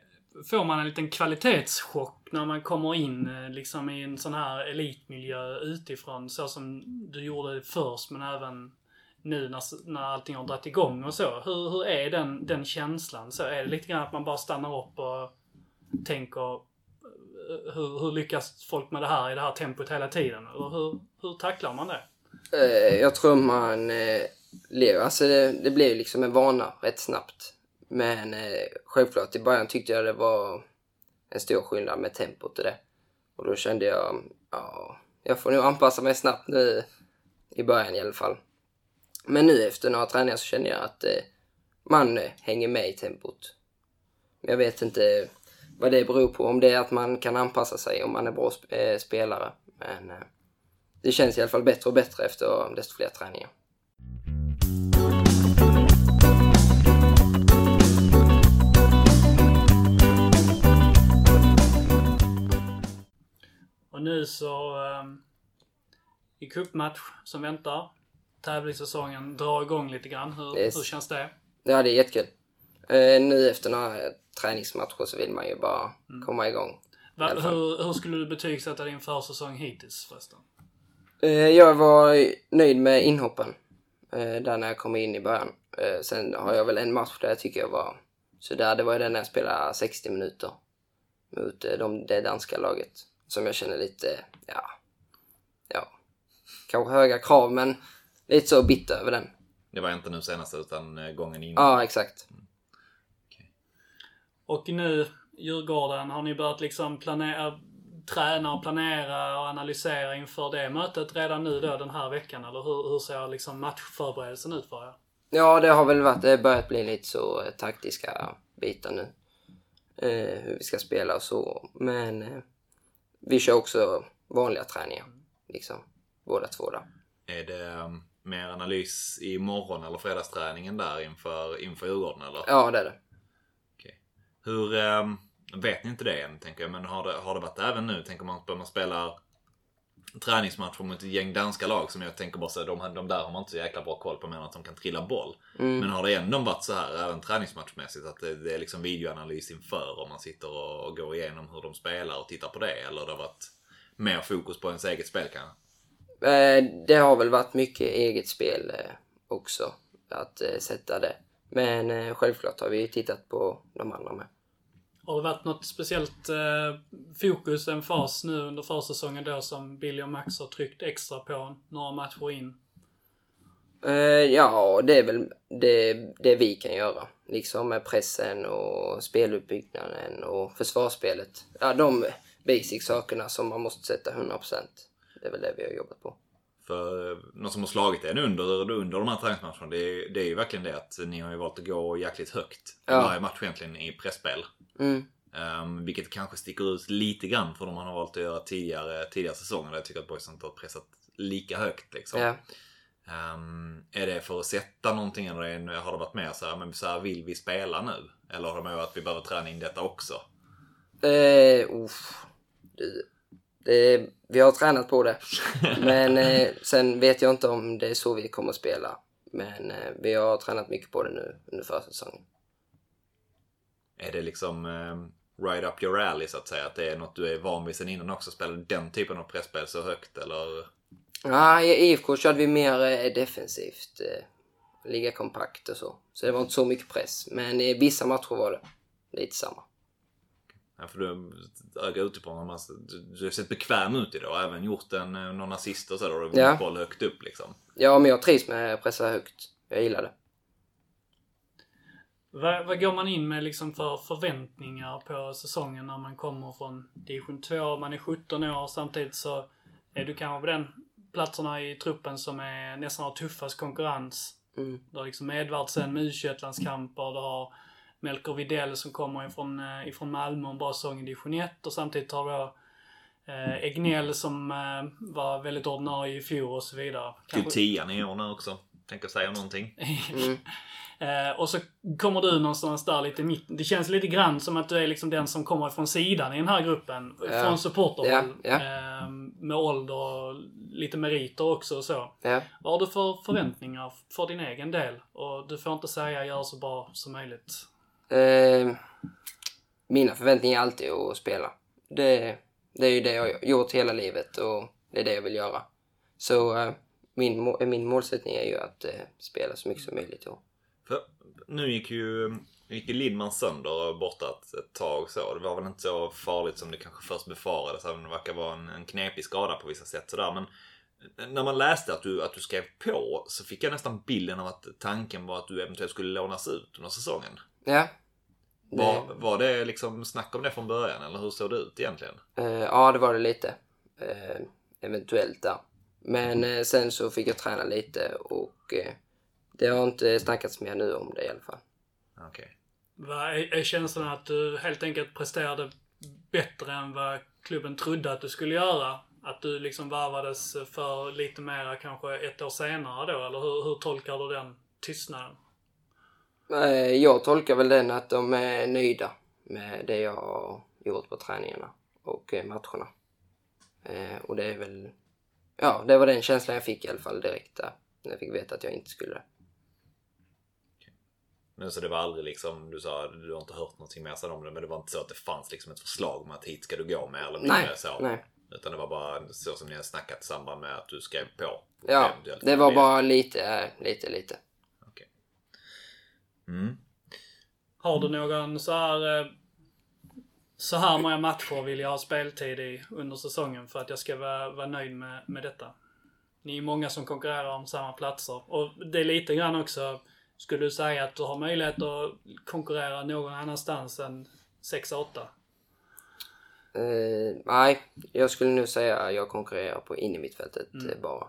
får man en liten kvalitetschock när man kommer in eh, liksom i en sån här elitmiljö utifrån så som du gjorde först men även nu när, när allting har dragit igång och så. Hur, hur är den, den känslan? Så är det lite grann att man bara stannar upp och tänker hur, hur lyckas folk med det här i det här tempot hela tiden? Eller hur, hur tacklar man det? Jag tror man blev, alltså det, det blev liksom en vana rätt snabbt. Men eh, självklart i början tyckte jag det var en stor skillnad med tempot och det. Och då kände jag, ja, jag får nog anpassa mig snabbt nu i början i alla fall. Men nu efter några träningar så känner jag att eh, man hänger med i tempot. Men jag vet inte vad det beror på, om det är att man kan anpassa sig om man är bra sp- eh, spelare. Men eh, det känns i alla fall bättre och bättre efter desto fler träningar. Och nu så um, i cupmatch som väntar. Tävlingssäsongen drar igång lite grann. Hur, Yes. hur känns det? Ja, det är jättekul. Eh, nu efter några träningsmatcher så vill man ju bara komma igång. Va, hur, hur skulle du betygsätta din försäsong hittills förresten? Eh, jag var nöjd med inhoppen. Eh, där när jag kom in i början. Eh, sen har jag väl en match där jag tycker jag var sådär. Det var ju den när jag spelade 60 minuter. Mot eh, de, det danska laget. Som jag känner lite, ja, ja, kanske höga krav men lite så bitter över den. Det var inte nu senast utan gången innan. Ja, exakt. Och nu, Djurgården, har ni börjat liksom planera, träna och planera och analysera inför det mötet redan nu då den här veckan? Eller hur, hur ser liksom matchförberedelsen ut för er? Ja, det har väl varit, det har börjat bli lite så eh, taktiska bitar nu. Eh, hur vi ska spela och så. Men eh, vi kör också vanliga träningar. Liksom, båda två där. Är det um, mer analys i morgon eller fredagsträningen där inför, inför Djurgården eller? Ja, det är det. Okej. Hur, um, vet ni inte det än tänker jag, men har det, har det varit även nu? Tänker man att man spelar träningsmatcher mot ett gäng danska lag som jag tänker bara så de, de där har man inte så jäkla bra koll på mer än att de kan trilla boll. Mm. Men har det ändå varit så här även träningsmatchmässigt att det, det är liksom videoanalys inför om man sitter och, och går igenom hur de spelar och tittar på det? Eller har det varit mer fokus på ens eget spel kanske? Eh, det har väl varit mycket eget spel eh, också. Att eh, sätta det. Men eh, självklart har vi tittat på de andra med. Har det varit något speciellt eh, fokus, en fas nu under försäsongen då som Billy och Max har tryckt extra på några matcher in? Eh, ja, det är väl det, det vi kan göra. Liksom med pressen och speluppbyggnaden och försvarsspelet. Ja, de basic sakerna som man måste sätta 100%. Det är väl det vi har jobbat på. För eh, något som har slagit en under, under de här träningsmatcherna det är, det är ju verkligen det att ni har ju valt att gå jäkligt högt. Ja. Varje match egentligen i pressspel. Mm. Um, vilket kanske sticker ut lite grann för de man har valt att göra tidigare, tidigare säsonger. Där jag tycker att boysen inte har pressat lika högt. Liksom. Ja. Ehm, är det för att sätta någonting eller är har det varit mer så här, men så här vill vi spela nu? Eller har det med att vi behöver träna in detta också? Eh, uff. Det, vi har tränat på det. Men eh, sen vet jag inte om det är så vi kommer att spela. Men eh, vi har tränat mycket på det nu under försäsongen. Är det liksom um, right up your alley så att säga? Att det är något du är van vid sen innan också? Spelar den typen av pressspel så högt eller? Ja, i IFK körde vi mer eh, defensivt. Eh, ligga kompakt och så. Så det var inte så mycket press. Men i vissa matcher var det lite samma. Ja, för du öga utifrån, har man- du, du har sett bekväm ut i det och även gjort en, eh, någon assist och så där och vunnit Ja. boll högt upp liksom. Ja, men jag trivs med att pressa högt. Jag gillar det. Vad, vad går man in med liksom för förväntningar på säsongen när man kommer från division 2? Man är 17 år samtidigt så är du kanske på den platserna i truppen som är nästan har tuffast konkurrens. Mm. Du har liksom Edvardsen med U21-landskamper, du har Melker Widell som kommer ifrån, eh, ifrån Malmö och en bra säsong i division 1 och samtidigt har vi eh, Egnell som eh, var väldigt ordinarie i fjol och så vidare. Till tian i år nu också. Tänker säga någonting. Mm. Eh, och så kommer du någonstans där lite mitt. Det känns lite grann som att du är liksom den som kommer från sidan i den här gruppen. Ja. Från supporterhåll. Ja, ja. Eh, med ålder och lite meriter också och så. Ja. Vad har du för förväntningar för din egen del? Och du får inte säga gör så bra som möjligt. Eh, mina förväntningar är alltid att spela. Det, det är ju det jag har gjort hela livet och det är det jag vill göra. Så eh, min, min målsättning är ju att eh, spela så mycket som möjligt i år. För nu gick ju, gick ju Lindman sönder borta ett, ett tag så. Det var väl inte så farligt som det kanske först befarades. Även om det verkar vara en, en knepig skada på vissa sätt sådär. Men eh, när man läste att du, att du skrev på så fick jag nästan bilden av att tanken var att du eventuellt skulle lånas ut under säsongen. Ja, Var, var det liksom snack om det från början eller hur såg det ut egentligen? Eh, ja, det var det lite. Eh, eventuellt där. Men eh, sen så fick jag träna lite och eh, det har inte snackats mer nu om det i alla fall. Okej. Vad är, är känslan att du helt enkelt presterade bättre än vad klubben trodde att du skulle göra? Att du liksom varvades för lite mera kanske ett år senare då? Eller hur, hur tolkar du den tystnaden? Eh, jag tolkar väl den att de är nöjda med det jag har gjort på träningarna och eh, matcherna. Eh, och det är väl, ja, det var den känslan jag fick i alla fall direkt där. När jag fick veta att jag inte skulle. Men så det var aldrig liksom, du sa du har inte hört någonting mer sedan om det, men det var inte så att det fanns liksom ett förslag om att hit ska du gå med eller Nej, så? nej. Utan det var bara så som ni har snackat i samband med att du skrev på? Ja, det var bara lite, lite, lite. Mm. Har du någon så här... eh, Så här många matcher vill jag ha speltid i under säsongen för att jag ska vara, vara nöjd med, med detta. Ni är många som konkurrerar om samma platser. Och det är lite grann också, skulle du säga att du har möjlighet att konkurrera någon annanstans än 6-8? Eh, nej, jag skulle nu säga att jag konkurrerar på innermittfältet Mm. eh, bara.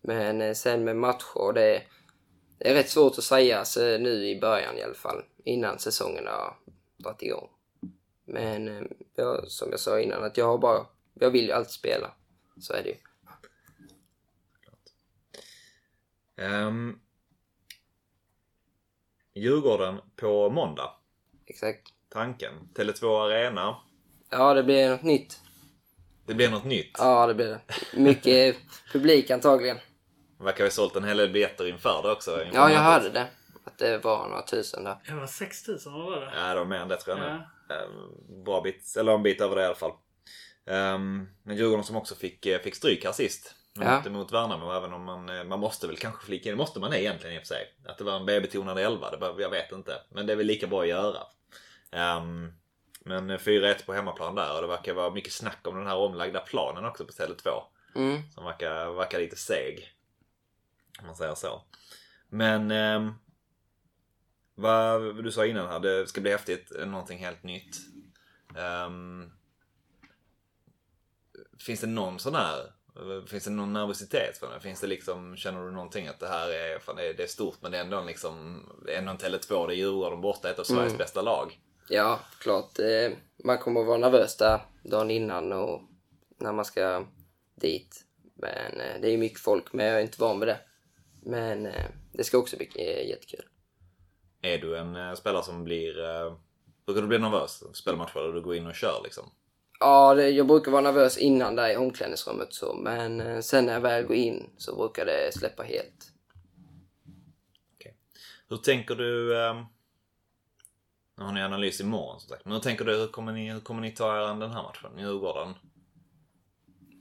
Men sen med matcher, det är, det är rätt svårt att säga så nu i början i alla fall. Innan säsongen har dragit igång. Men eh, jag, som jag sa innan, att jag har bara, jag vill ju alltid spela. Så är det ju. Um, Djurgården på måndag. Exakt. Tanken. Tele2 Arena. Ja, det blir något nytt. Det blir något nytt. Ja, det blir det. Mycket publik antagligen. Det verkar ha sålt en hel del biljetter inför det också. inför Ja, jag hörde det. Att det var några tusen där. Det var 6000, vad var det? Ja, det var mer än det tror jag Ja. nu. Ehm, Bra bit, eller en bit över det i alla fall. Um, men Djurgården som också fick, eh, fick stryk här sist. Mot, Ja. mot Värnamo, även om man, eh, man måste väl kanske flika in, det måste man egentligen i och för sig. Att det var en B-betonad elva, det var, jag vet inte. Men det är väl lika bra att göra. Ehm, men eh, 4-1 på hemmaplan där och det verkar vara mycket snack om den här omlagda planen också på stället 2. Mm. Som verkar, verkar lite seg. Om man säger så. Men ehm, vad du sa innan här, det ska bli häftigt. Någonting helt nytt. Ehm, finns det någon sån här Finns det någon nervositet för det? Finns det liksom, känner du någonting att det här är, fan det är, det är stort men det är ändå liksom, det är ändå en Tele2, det är Djurgården borta, ett av Sveriges Mm. bästa lag. Ja, klart. Eh, man kommer att vara nervös där dagen innan och när man ska dit. Men eh, det är mycket folk, men jag är inte van vid det. Men eh, det ska också bli eh, jättekul. Är du en eh, spelare som blir, brukar du bli nervös? Spelmatcher där du går in och kör liksom? Ja, det, jag brukar vara nervös innan där i omklädningsrummet så, men sen när jag väl går in så brukar det släppa helt. Hur tänker du... Eh, nu har ni analys imorgon som sagt. Men hur tänker du, hur kommer ni, hur kommer ni ta er an den här matchen? Djurgården?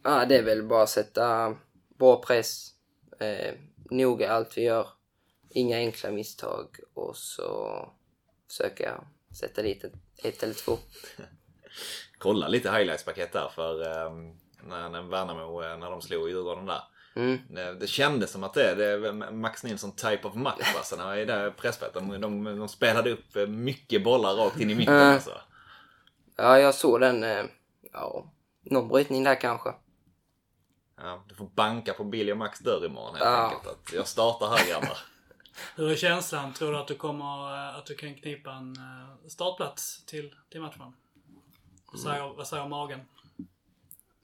Ja, det är väl bara att sätta bra press, eh, noga allt vi gör, inga enkla misstag och så försöka sätta dit ett, eller två. Kolla lite highlights-paket där för eh, när, när Värnamo, eh, när de slog Djurgården där. Mm. Det, det kändes som att det, det är Max Nilsson type of match alltså, när i det pressspelet. De, de, de spelade upp eh, mycket bollar rakt in i mitten Mm. alltså. Ja, jag såg den. Eh, ja, någon brytning där kanske. Ja, du får banka på Billy och Max dörr imorgon helt Ja. enkelt. Att jag startar här grabbar. Hur är känslan? Tror du att du kommer, eh, att du kan knipa en eh, startplats till, till matchen? Vad säger, vad säger magen?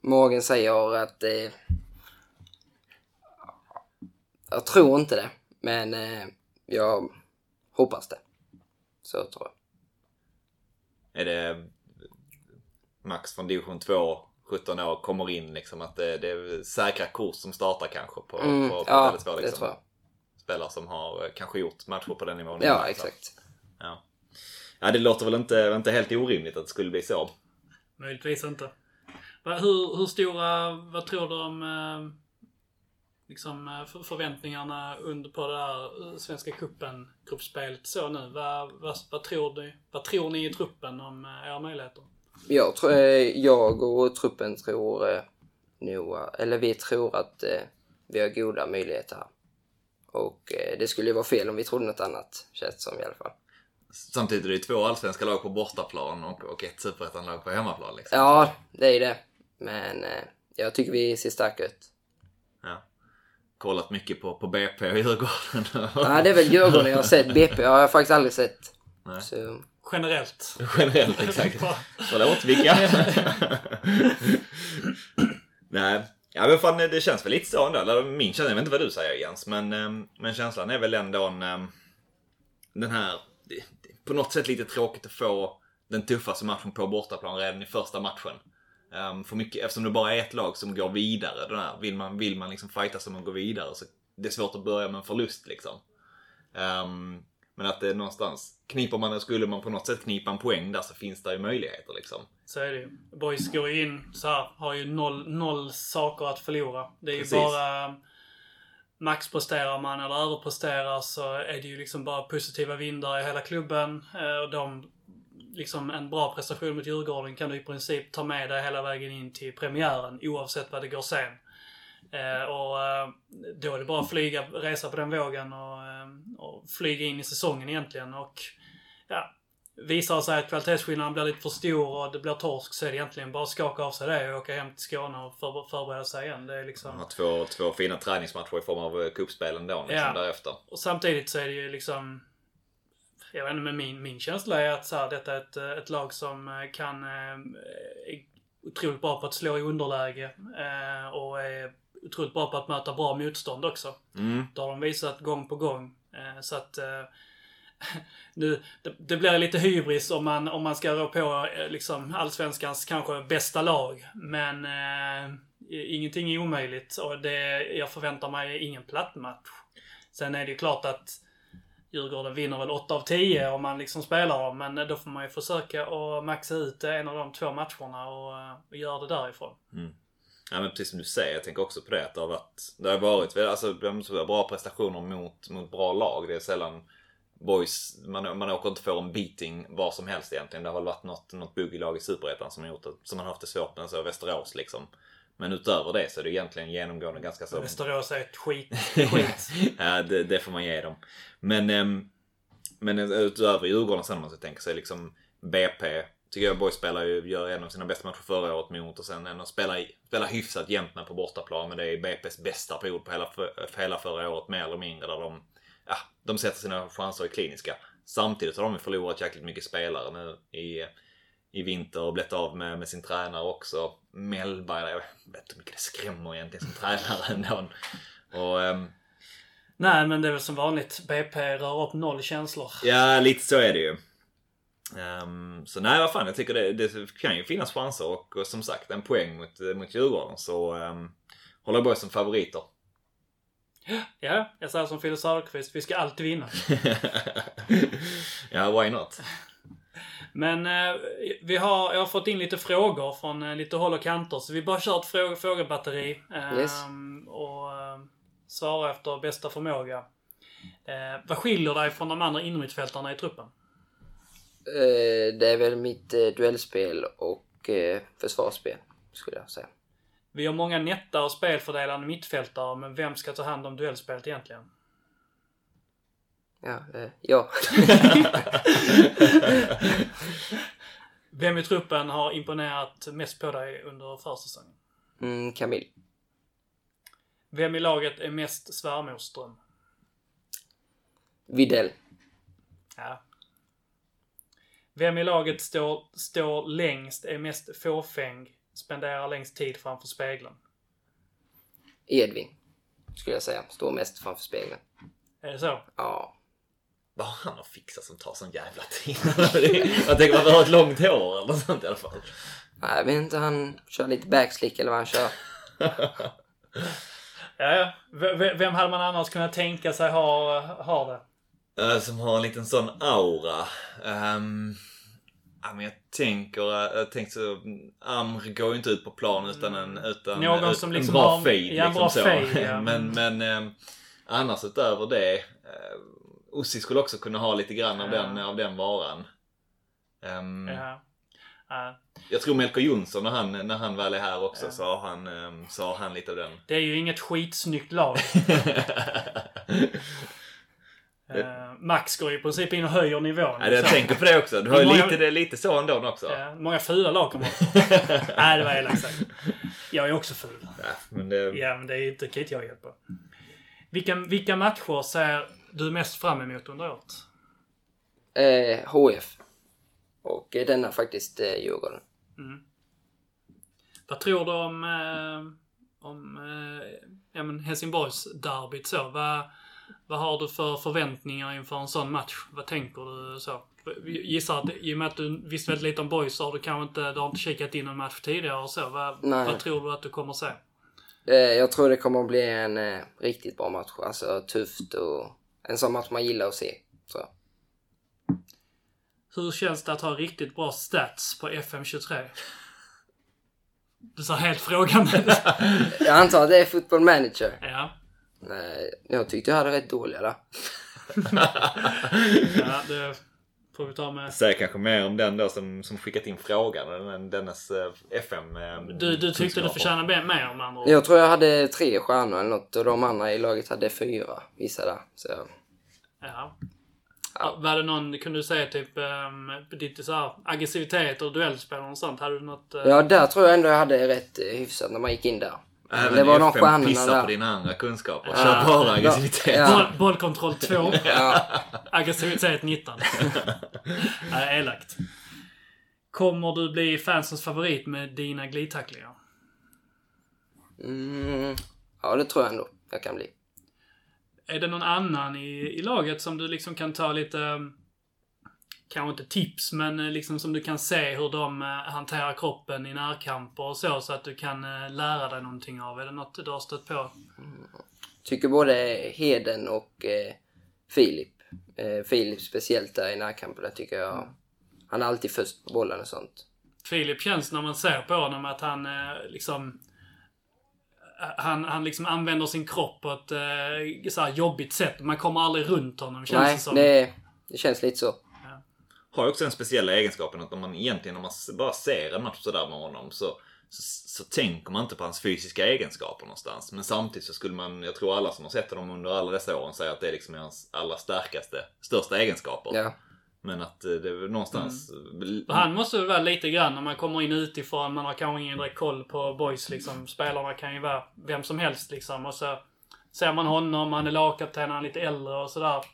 Morgan säger att... Eh, jag tror inte det, men eh, jag hoppas det. Så tror jag. Är det Max från division 2, 17 år, kommer in liksom att det, det är säkra kort som startar kanske på, Mm, på, på ja, Tele2, det liksom. tror jag. Spelare som har eh, kanske gjort matcher på den nivån. Ja, liksom. exakt. Ja. ja, det låter väl inte, inte helt orimligt att det skulle bli så. Möjligtvis inte. Hur, hur stora, vad tror du om eh, liksom, eh, för- förväntningarna under på det här Svenska cupen gruppspelet så nu? Vad, vad, vad, tror du, vad tror ni i truppen om era möjligheter? Jag, tror, eh, jag och truppen tror eh, nog, eller vi tror att eh, vi har goda möjligheter här. Och eh, det skulle ju vara fel om vi trodde något annat, känns som i alla fall. Samtidigt är det ju två allsvenska lag på bortaplan och, och ett superettan-lag på hemmaplan. Liksom. Ja, det är det. Men eh, jag tycker vi ser starka ut. Ja. Kollat mycket på, på BP och Djurgården. Ja, det är väl Djurgården jag har sett. BP har jag faktiskt aldrig sett. Nej. Så, Generellt. Generellt, exakt. Förlåt, vilka? Nej, ja men fan det känns väl lite så ändå. Eller min känsla, jag vet inte vad du säger Jens, men, ehm, men känslan är väl ändå en, ehm, den här, på något sätt lite tråkigt att få den tuffaste matchen på bortaplan redan i första matchen. Um, för mycket, eftersom det bara är ett lag som går vidare, den här, vill man, vill man liksom fighta som man går vidare så det är svårt att börja med en förlust liksom. Ehm, men att det är någonstans, kniper man, skulle man på något sätt knipa en poäng där så finns det ju möjligheter liksom. Så är det ju. Boys går ju in så här, har ju noll, noll saker att förlora. Det är ju Precis. bara... Maxpresterar man eller överpresterar så är det ju liksom bara positiva vindar i hela klubben. Eh, Och de, liksom en bra prestation mot Djurgården kan du i princip ta med dig hela vägen in till premiären oavsett vad det går sen. Eh, och eh, då är det bara att flyga, resa på den vågen och, eh, och flyga in i säsongen egentligen. Och ja, visar sig att kvalitetsskillnaden blir lite för stor och det blir torsk så är det egentligen bara att skaka av sig det och åka hem till Skåne och för, förbereda sig igen. Det är liksom... Har två, två fina träningsmatcher i form av eh, cupspelen då liksom Ja. därefter. Och samtidigt så är det ju liksom... Jag vet inte, men min, min känsla är att så här, detta är ett, ett lag som kan... Är otroligt bra på att slå i underläge. Och är otroligt bra på att möta bra motstånd också. Mm. Det har de visat gång på gång. Eh, så att... Eh, nu, det, det blir lite hybris om man, om man ska rå på eh, liksom allsvenskans kanske bästa lag. Men eh, ingenting är omöjligt och det, jag förväntar mig ingen platt match. Sen är det ju klart att Djurgården vinner väl 8 av 10 om man liksom spelar dem. Men då får man ju försöka att maxa ut en av de två matcherna och, och göra det därifrån. Ja men precis som du säger, jag tänker också på det att det har varit, det har varit alltså, bra prestationer mot, mot bra lag. Det är sällan boys, man, man åker inte för en beating var som helst egentligen. Det har väl varit något, något buggelag i Superettan som har gjort det, som har haft det svårt med, så Västerås liksom. Men utöver det så är det egentligen genomgående ganska så... Västerås är ett skit. skit. ja, det, det får man ge dem. Men, ehm, men utöver Djurgården sen om man ska tänka sig liksom BP. Tycker jag Boys spelar ju, gör en av sina bästa matcher förra året mot och sen ändå spelar, spelar hyfsat jämnt på bortaplan. Men det är BP's bästa period på hela, för, för hela förra året mer eller mindre. Där de, ja, de sätter sina chanser i kliniska. Samtidigt har de förlorat jäkligt mycket spelare nu i, i vinter och blivit av med, med sin tränare också. Mellberg, jag vet inte hur mycket det skrämmer egentligen som tränare ändå. Och, ehm, Nej, men det är väl som vanligt. BP rör upp noll känslor. Ja, lite så är det ju. Ehm, så nej, vad fan, jag tycker det, det kan ju finnas chanser och, och som sagt en poäng mot, mot Djurgården så um, håller Borg som favoriter. Ja, jag säger som Fille Söderqvist. Vi ska alltid vinna. ja, why not? Men eh, vi har, jag har fått in lite frågor från eh, lite håll och kanter. Så vi bara kör ett fråga, frågebatteri. Eh, Yes. Och eh, svara efter bästa förmåga. Eh, vad skiljer dig från de andra innermittfältarna i truppen? Eh, det är väl mitt eh, duellspel och eh, försvarsspel, skulle jag säga. Vi har många nätta och spelfördelande mittfältare, men vem ska ta hand om duellspelet egentligen? Ja, eh, ja. Vem i truppen har imponerat mest på dig under försäsongen? Mm, Camille. Vem i laget är mest svärmorsdröm? Videll. Ja. Vem i laget står, står längst, är mest fåfäng, spenderar längst tid framför spegeln? Edvin, skulle jag säga. Står mest framför spegeln. Är det så? Ja. Vad har han att fixa som tar sån jävla tid? jag tänker man behöver ha ett långt hår eller något sånt i alla fall. Nej, Jag vet inte, han kör lite backslick eller vad han kör. Ja, ja. V- vem hade man annars kunnat tänka sig ha, ha det? Eh, som har en liten sån aura. Ehm, ja, men jag tänker, eh, jag tänkte så, Amr går ju inte ut på plan utan en, utan Någon ut- som en liksom bra har- fade. ja, en liksom bra så. fade, ja. men men ehm, annars utöver det, uh, Ossi skulle också kunna ha lite grann av, Ja. den, av den varan. Ehm, Ja. Ja. Jag tror Melker Jonsson när han, när han väl är här också så, har han, ehm, så har han lite av den. Det är ju inget skitsnyggt lag. Eh, Max går i princip in och höjer nivån. Ja, jag Så- tänker på det också. Du har ju Många- lite, det är lite så ändå också. Ja, många fula lag kommer. Nej, det var elakt sagt. Jag är också ful. Ja, men det, Ja, men det är inte, kan inte jag hjälpa. Vilka, vilka matcher ser du mest fram emot under året? Eh, HF. Och eh, denna faktiskt eh, Djurgården. Vad tror du om, eh, om eh, ja, men Helsingborgs derbyt så? Vad, vad har du för förväntningar inför en sån match? Vad tänker du så? Gissar att i och med att du visste väldigt lite om boys så har du kanske inte, du har inte kikat in en match tidigare och så. Vad, vad tror du att du kommer se? Eh, jag tror det kommer att bli en eh, riktigt bra match. Alltså tufft och en sån match man gillar att se. Så. Hur känns det att ha riktigt bra stats på FM23? Du sa helt frågande. Jag antar att det är football manager. ja. Nej, jag tyckte jag hade rätt dåliga där. ja, det får vi ta med. Säg kanske mer om den då som, som skickat in frågan. än Dennes eh, FM. eh, Du, du tyckte du förtjänade mer- om andra ord. Jag tror jag hade tre stjärnor eller något och de andra i laget hade fyra. Vissa där. Så, Ja. Ja, Var det någon, kunde du säga typ um, ditt så här, aggressivitet och duellspel och sånt? Hade du något? eh, ja, där tror jag ändå jag hade rätt hyfsat när man gick in där. Även det var de stjärnorna pissar där. på dina andra kunskaper. Ja. Kör bara aggressivitet. Ja. Boll, bollkontroll 2. Ja, Aggressivitet 19. Nej, elakt. Kommer du bli fansens favorit med dina glidtacklingar? mm, ja, det tror jag ändå jag kan bli. Är det någon annan i, i laget som du liksom kan ta lite, kanske inte tips, men eh, liksom som du kan se hur de eh, hanterar kroppen i närkamper och så, så att du kan eh, lära dig någonting av? Är det något du har stött på? Tycker både Heden och eh, Filip. Eh, Filip speciellt där i närkampen, där tycker jag. Han är alltid först på bollen och sånt. Filip känns när man ser på honom att han eh, liksom han, han liksom använder sin kropp på ett eh, så jobbigt sätt. Man kommer aldrig runt honom känns Nej, det som. det, det känns lite så. Har ju också den speciella egenskapen att om man egentligen när man bara ser en match sådär med honom så, så, så tänker man inte på hans fysiska egenskaper någonstans. Men samtidigt så skulle man, jag tror alla som har sett honom under alla dessa åren säger att det är liksom hans allra starkaste, största egenskaper. Ja. Men att eh, det är någonstans... Och Han måste väl vara lite grann när man kommer in utifrån. Man har kanske ingen direkt koll på boys liksom. Spelarna kan ju vara vem som helst liksom. Och så ser man honom, han är lagkapten, han är lite äldre och sådär.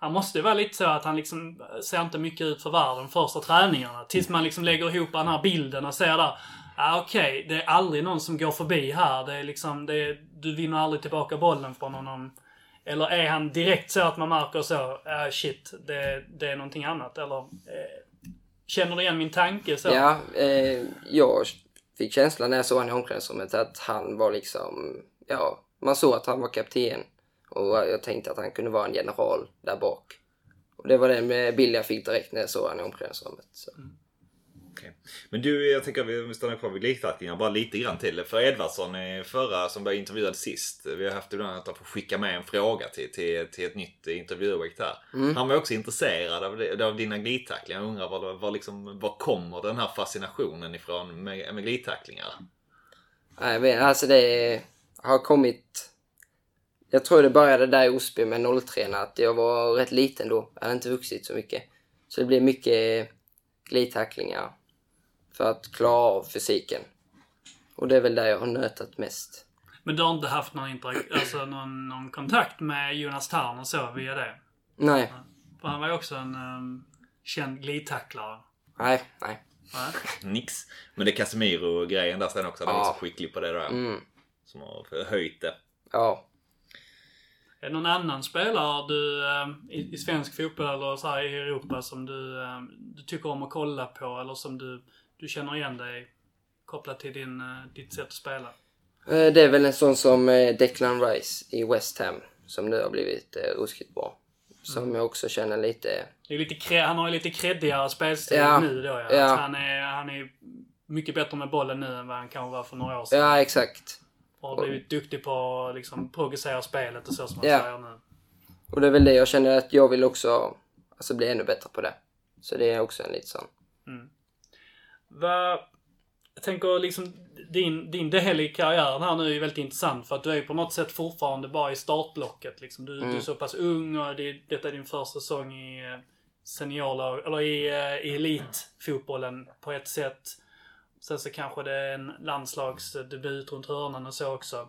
Han måste ju vara lite så att han liksom eh, ser inte mycket ut för världen första träningarna. Tills man liksom lägger ihop den här bilden och ser där. Ah, Okej, det är aldrig någon som går förbi här. Det är liksom, det är, du vinner aldrig tillbaka bollen från honom. Eller är han direkt så att man märker så, ah, shit, det, det är någonting annat? Eller eh, känner du igen min tanke så? Ja, eh, jag fick känslan när jag såg honom i omklädningsrummet att han var liksom, ja, man såg att han var kapten. Och jag tänkte att han kunde vara en general där bak. Och det var den med bild jag fick direkt när jag såg honom i omklädningsrummet. Så. Okej. Men du, jag tänker att vi stannar kvar vid glidtacklingar bara lite grann till. För Edvardsson är förra som var intervjuad sist. Vi har haft ibland att han får skicka med en fråga till, till, till ett nytt intervjuobjekt här. Han var också intresserad av, det, av dina glidtacklingar. Jag undrar var, var, liksom, var kommer den här fascinationen ifrån med, med glidtacklingar? Nej, alltså det har kommit... Jag tror det började där i Osby med 03 att jag var rätt liten då. Jag hade inte vuxit så mycket. Så det blev mycket glidtacklingar för att klara av fysiken. Och det är väl där jag har nötat mest. Men du har inte haft någon, interak- alltså någon, någon kontakt med Jonas Tarn och så via det? Nej, För han var ju också en um, känd glidtacklare. nej, nej. Va? Nix. Men det är Casemiro-grejen där sen också. Han är Ja. också skicklig på det då. Mm, Som har höjt det. ja. Är det någon annan spelare du, um, i, i svensk fotboll eller så här i Europa som du, um, du tycker om att kolla på eller som du, du känner igen dig kopplat till din, uh, ditt sätt att spela? Eh, Det är väl en sån som eh, Declan Rice i West Ham. Som nu har blivit eh, ruskigt bra. Som jag också känner lite... Lite han har ju lite creddigare spelstil Ja. nu då ja. Ja. Han, är, han är mycket bättre med bollen nu än vad han kanske var för några år sedan. Ja, exakt. Och har blivit duktig på att liksom progressera spelet och så som man Ja. säger nu. Och det är väl det jag känner att jag vill också alltså, bli ännu bättre på det. Så det är också en lite sån. Vad jag tänker liksom din, din del i karriären här nu är väldigt intressant för att du är på något sätt fortfarande bara i startblocket. Liksom. Du, du är så pass ung och det, detta är din första säsong i eh, seniorlag, eller i, eh, i elitfotbollen på ett sätt. Sen så kanske det är en landslagsdebut runt hörnan och så också.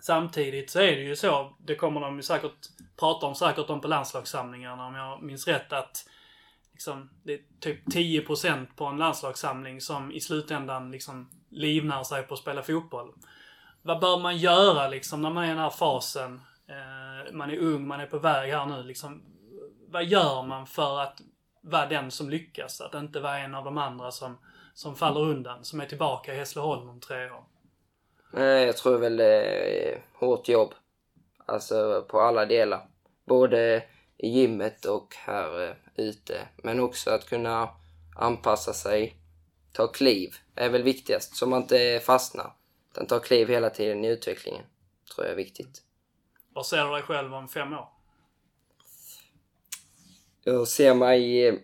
Samtidigt så är det ju så, det kommer de ju säkert prata om säkert om på landslagssamlingarna om jag minns rätt att liksom, det är typ 10% på en landslagssamling som i slutändan liksom livnär sig på att spela fotboll. Vad bör man göra liksom när man är i den här fasen? Eh, man är ung, man är på väg här nu liksom. Vad gör man för att vara den som lyckas? Att inte vara en av de andra som, som faller undan, som är tillbaka i Hässleholm om tre år. Jag tror väl det är hårt jobb. Alltså på alla delar. Både i gymmet och här eh, ute. Men också att kunna anpassa sig, ta kliv är väl viktigast. Så man inte fastnar. Utan ta kliv hela tiden i utvecklingen. Tror jag är viktigt. Vad ser du dig själv om fem år? Jag ser mig, eh,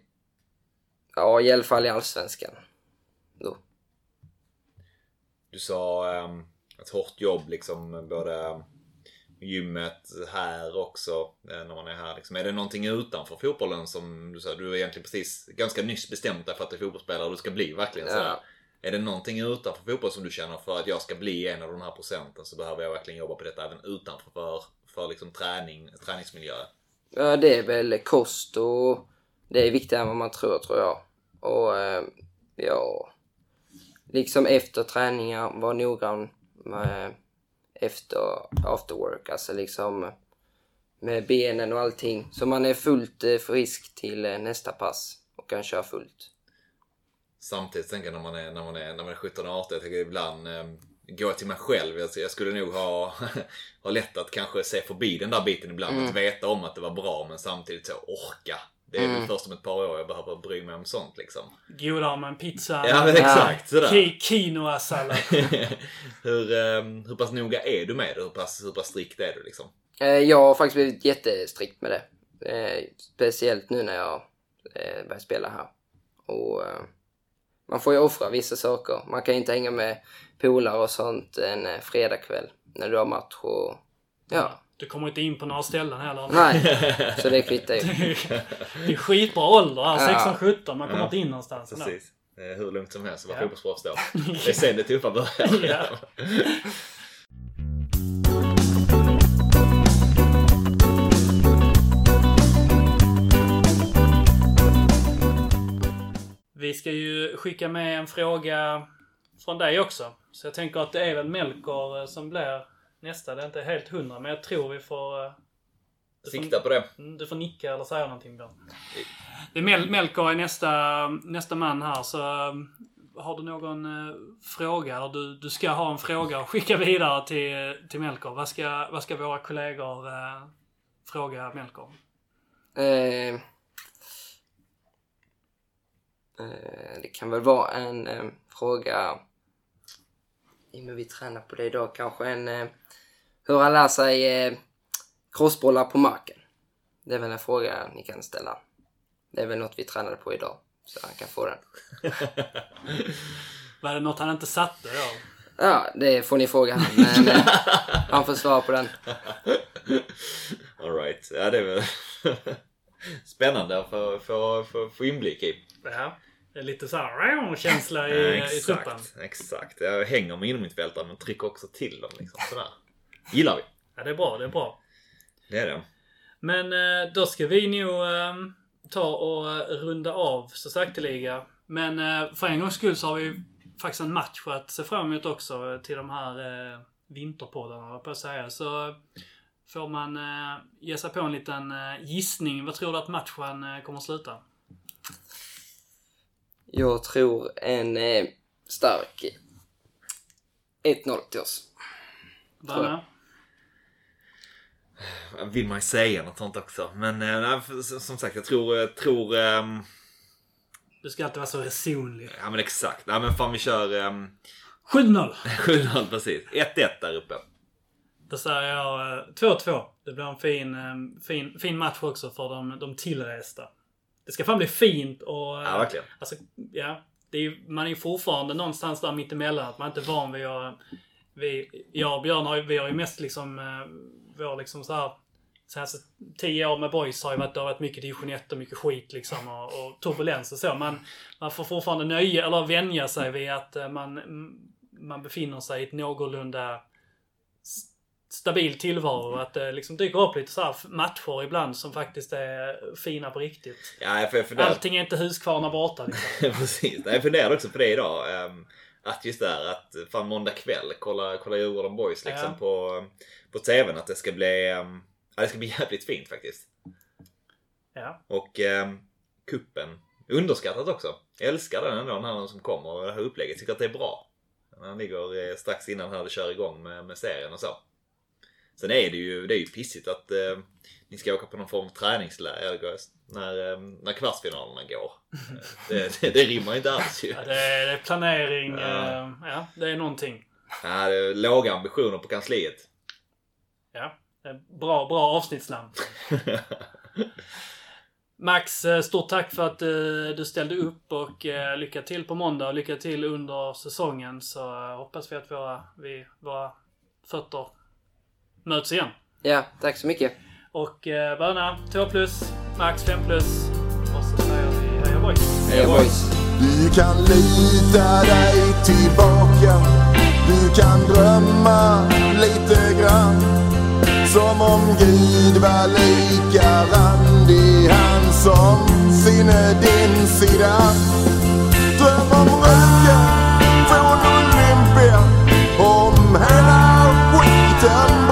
ja i alla fall i Allsvenskan. Då. Du sa um, ett hårt jobb liksom både gymmet här också eh, när man är här. Liksom. Är det någonting utanför fotbollen som du sa, du är egentligen precis ganska nyss bestämt dig för att du är fotbollsspelare och du ska bli verkligen så. Ja. Är det någonting utanför fotboll som du känner för att jag ska bli en av de här procenten så behöver jag verkligen jobba på detta även utanför för, för liksom träning, träningsmiljö? Ja, det är väl kost och det är viktigare än vad man tror, tror jag. Och eh, ja, liksom efter träningar, vara noggrann med efter after work, alltså liksom med benen och allting. Så man är fullt eh, frisk till eh, nästa pass och kan köra fullt. Samtidigt tänker jag när man är, när man är, när man är 17 och 18, jag tänker ibland eh, går jag till mig själv. Jag, jag skulle nog ha, ha lätt att kanske se förbi den där biten ibland. Att veta om att det var bra men samtidigt så orka. Det är väl först om ett par år jag behöver bry mig om sånt liksom. Godare med en pizza. Ja men exakt sådär. Ki- Quinoa-sallad. hur, eh, hur pass noga är du med det? Hur pass, hur pass strikt är du liksom? Eh, jag har faktiskt blivit jättestrikt med det. Eh, speciellt nu när jag eh, börjar spela här. Och man får ju offra vissa saker. Man kan inte hänga med polare och sånt en fredagkväll när du har match och ja. Du kommer inte in på några ställen heller. Nej, så det kvittar ju. Det är skitbra ålder här, Ja. 16-17. Man kommer inte in någonstans. ändå. Precis. Är hur lugnt som helst att vara Ja. fotbollsproffs då. Det är sen det tuffa börjar. Ja. Vi ska ju skicka med en fråga från dig också. Så jag tänker att det är väl Melker eh, som blir nästa. Det är inte helt hundra, men jag tror vi får... eh, du får- Sikta på det. Mm, Du får nicka eller säga någonting då. Det är Mel Melker är nästa, nästa man här, så eh, har du någon eh, fråga, du, du ska ha en fråga och skicka vidare till, till Melker. Vad ska, vad ska våra kollegor eh, fråga Melker? Eh, eh, det kan väl vara en eh, fråga, i och med vi tränar på det idag, kanske en eh, hur han lär sig eh, crossbollar på marken. Det är väl en fråga ni kan ställa. Det är väl något vi tränade på idag, så han kan få den. Var det något han inte satte då? Ja, det får ni fråga han, men eh, han får svara på den. Alright. Ja, det är väl spännande att få, få, få, få inblick i. Ja. Det är lite såhär känsla i, i truppen. exakt, exakt. Jag hänger med innermittfältare men trycker också till dem liksom sådär. Gillar vi. Ja, det är bra, det är bra. Det är det. Men eh, då ska vi nog eh, ta och runda av så sakteliga. Men eh, för en gångs skull så har vi faktiskt en match att se fram emot också till de här eh, vinterpoddarna, på att säga. Så får man eh, ge sig på en liten gissning. Vad tror du att matchen eh, kommer att sluta? Jag tror en stark 1-0 till oss. Danne? Vill man ju säga något sånt också. Men eh, som- sagt, jag tror... Jag tror ehm, Du ska alltid vara så resonlig. ja men exakt. Nej men fan vi kör... Um, 7-0! 7-0 precis. 1-1 där uppe. Då säger jag eh, 2-2. Det blir en fin, eh, fin, fin match också för de, de tillresta. Det ska fan bli fint och... eh, Ja, verkligen. Alltså, ja. det är, man är ju fortfarande någonstans där mittemellan. Att man inte är van vid att... Vi, jag och Björn har vi har ju mest liksom... eh, Vår liksom så här... Senaste tio år med boys har ju varit, det har varit mycket division 1 och mycket skit liksom och, och turbulens och så. Man, man får fortfarande nöja, eller vänja sig vid att eh, man, man befinner sig i ett någorlunda stabil tillvaro. Att det liksom dyker upp lite så här matcher ibland som faktiskt är fina på riktigt. Ja, jag, funderar... Allting är inte Huskvarna borta liksom. Precis. Jag funderade också på det idag. ehm, Att just det här att fan måndag kväll kolla, kolla Djurgården Boys liksom Ja. på, på TVn. Att det ska bli, ehm, ja, det ska bli jävligt fint faktiskt. Ja. Och um, kuppen underskattat också. Jag älskar den ändå, den här som kommer och det här upplägget. Tycker att det är bra. Han ligger eh, strax innan här det kör igång med, med serien och så. Sen är det ju, det är ju pissigt att eh, ni ska åka på någon form av träningsläger när, eh, när kvartsfinalerna går. Eh, det, det, det rimmar inte alls ju. Ja, det, är, det är planering. Ja. eh, Ja, det är någonting. Ja, det är låga ambitioner på kansliet. Ja. det är Bra, bra avsnittsnamn. Max, stort tack för att du ställde upp och lycka till på måndag och lycka till under säsongen så hoppas vi att våra, vi, våra fötter möts igen. Ja, tack så mycket. Och eh, Böna 2 plus, Max 5 plus. Och så säger vi heja boys. Heja boys. Du kan lita dig tillbaka. Du kan drömma lite grann. Som om Gud var lika randig. Han som sinne din sida. Dröm om röken från Olympia. Om hela skiten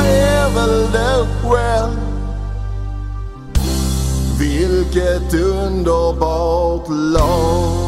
Du ser väl det själv Vilket underbart lag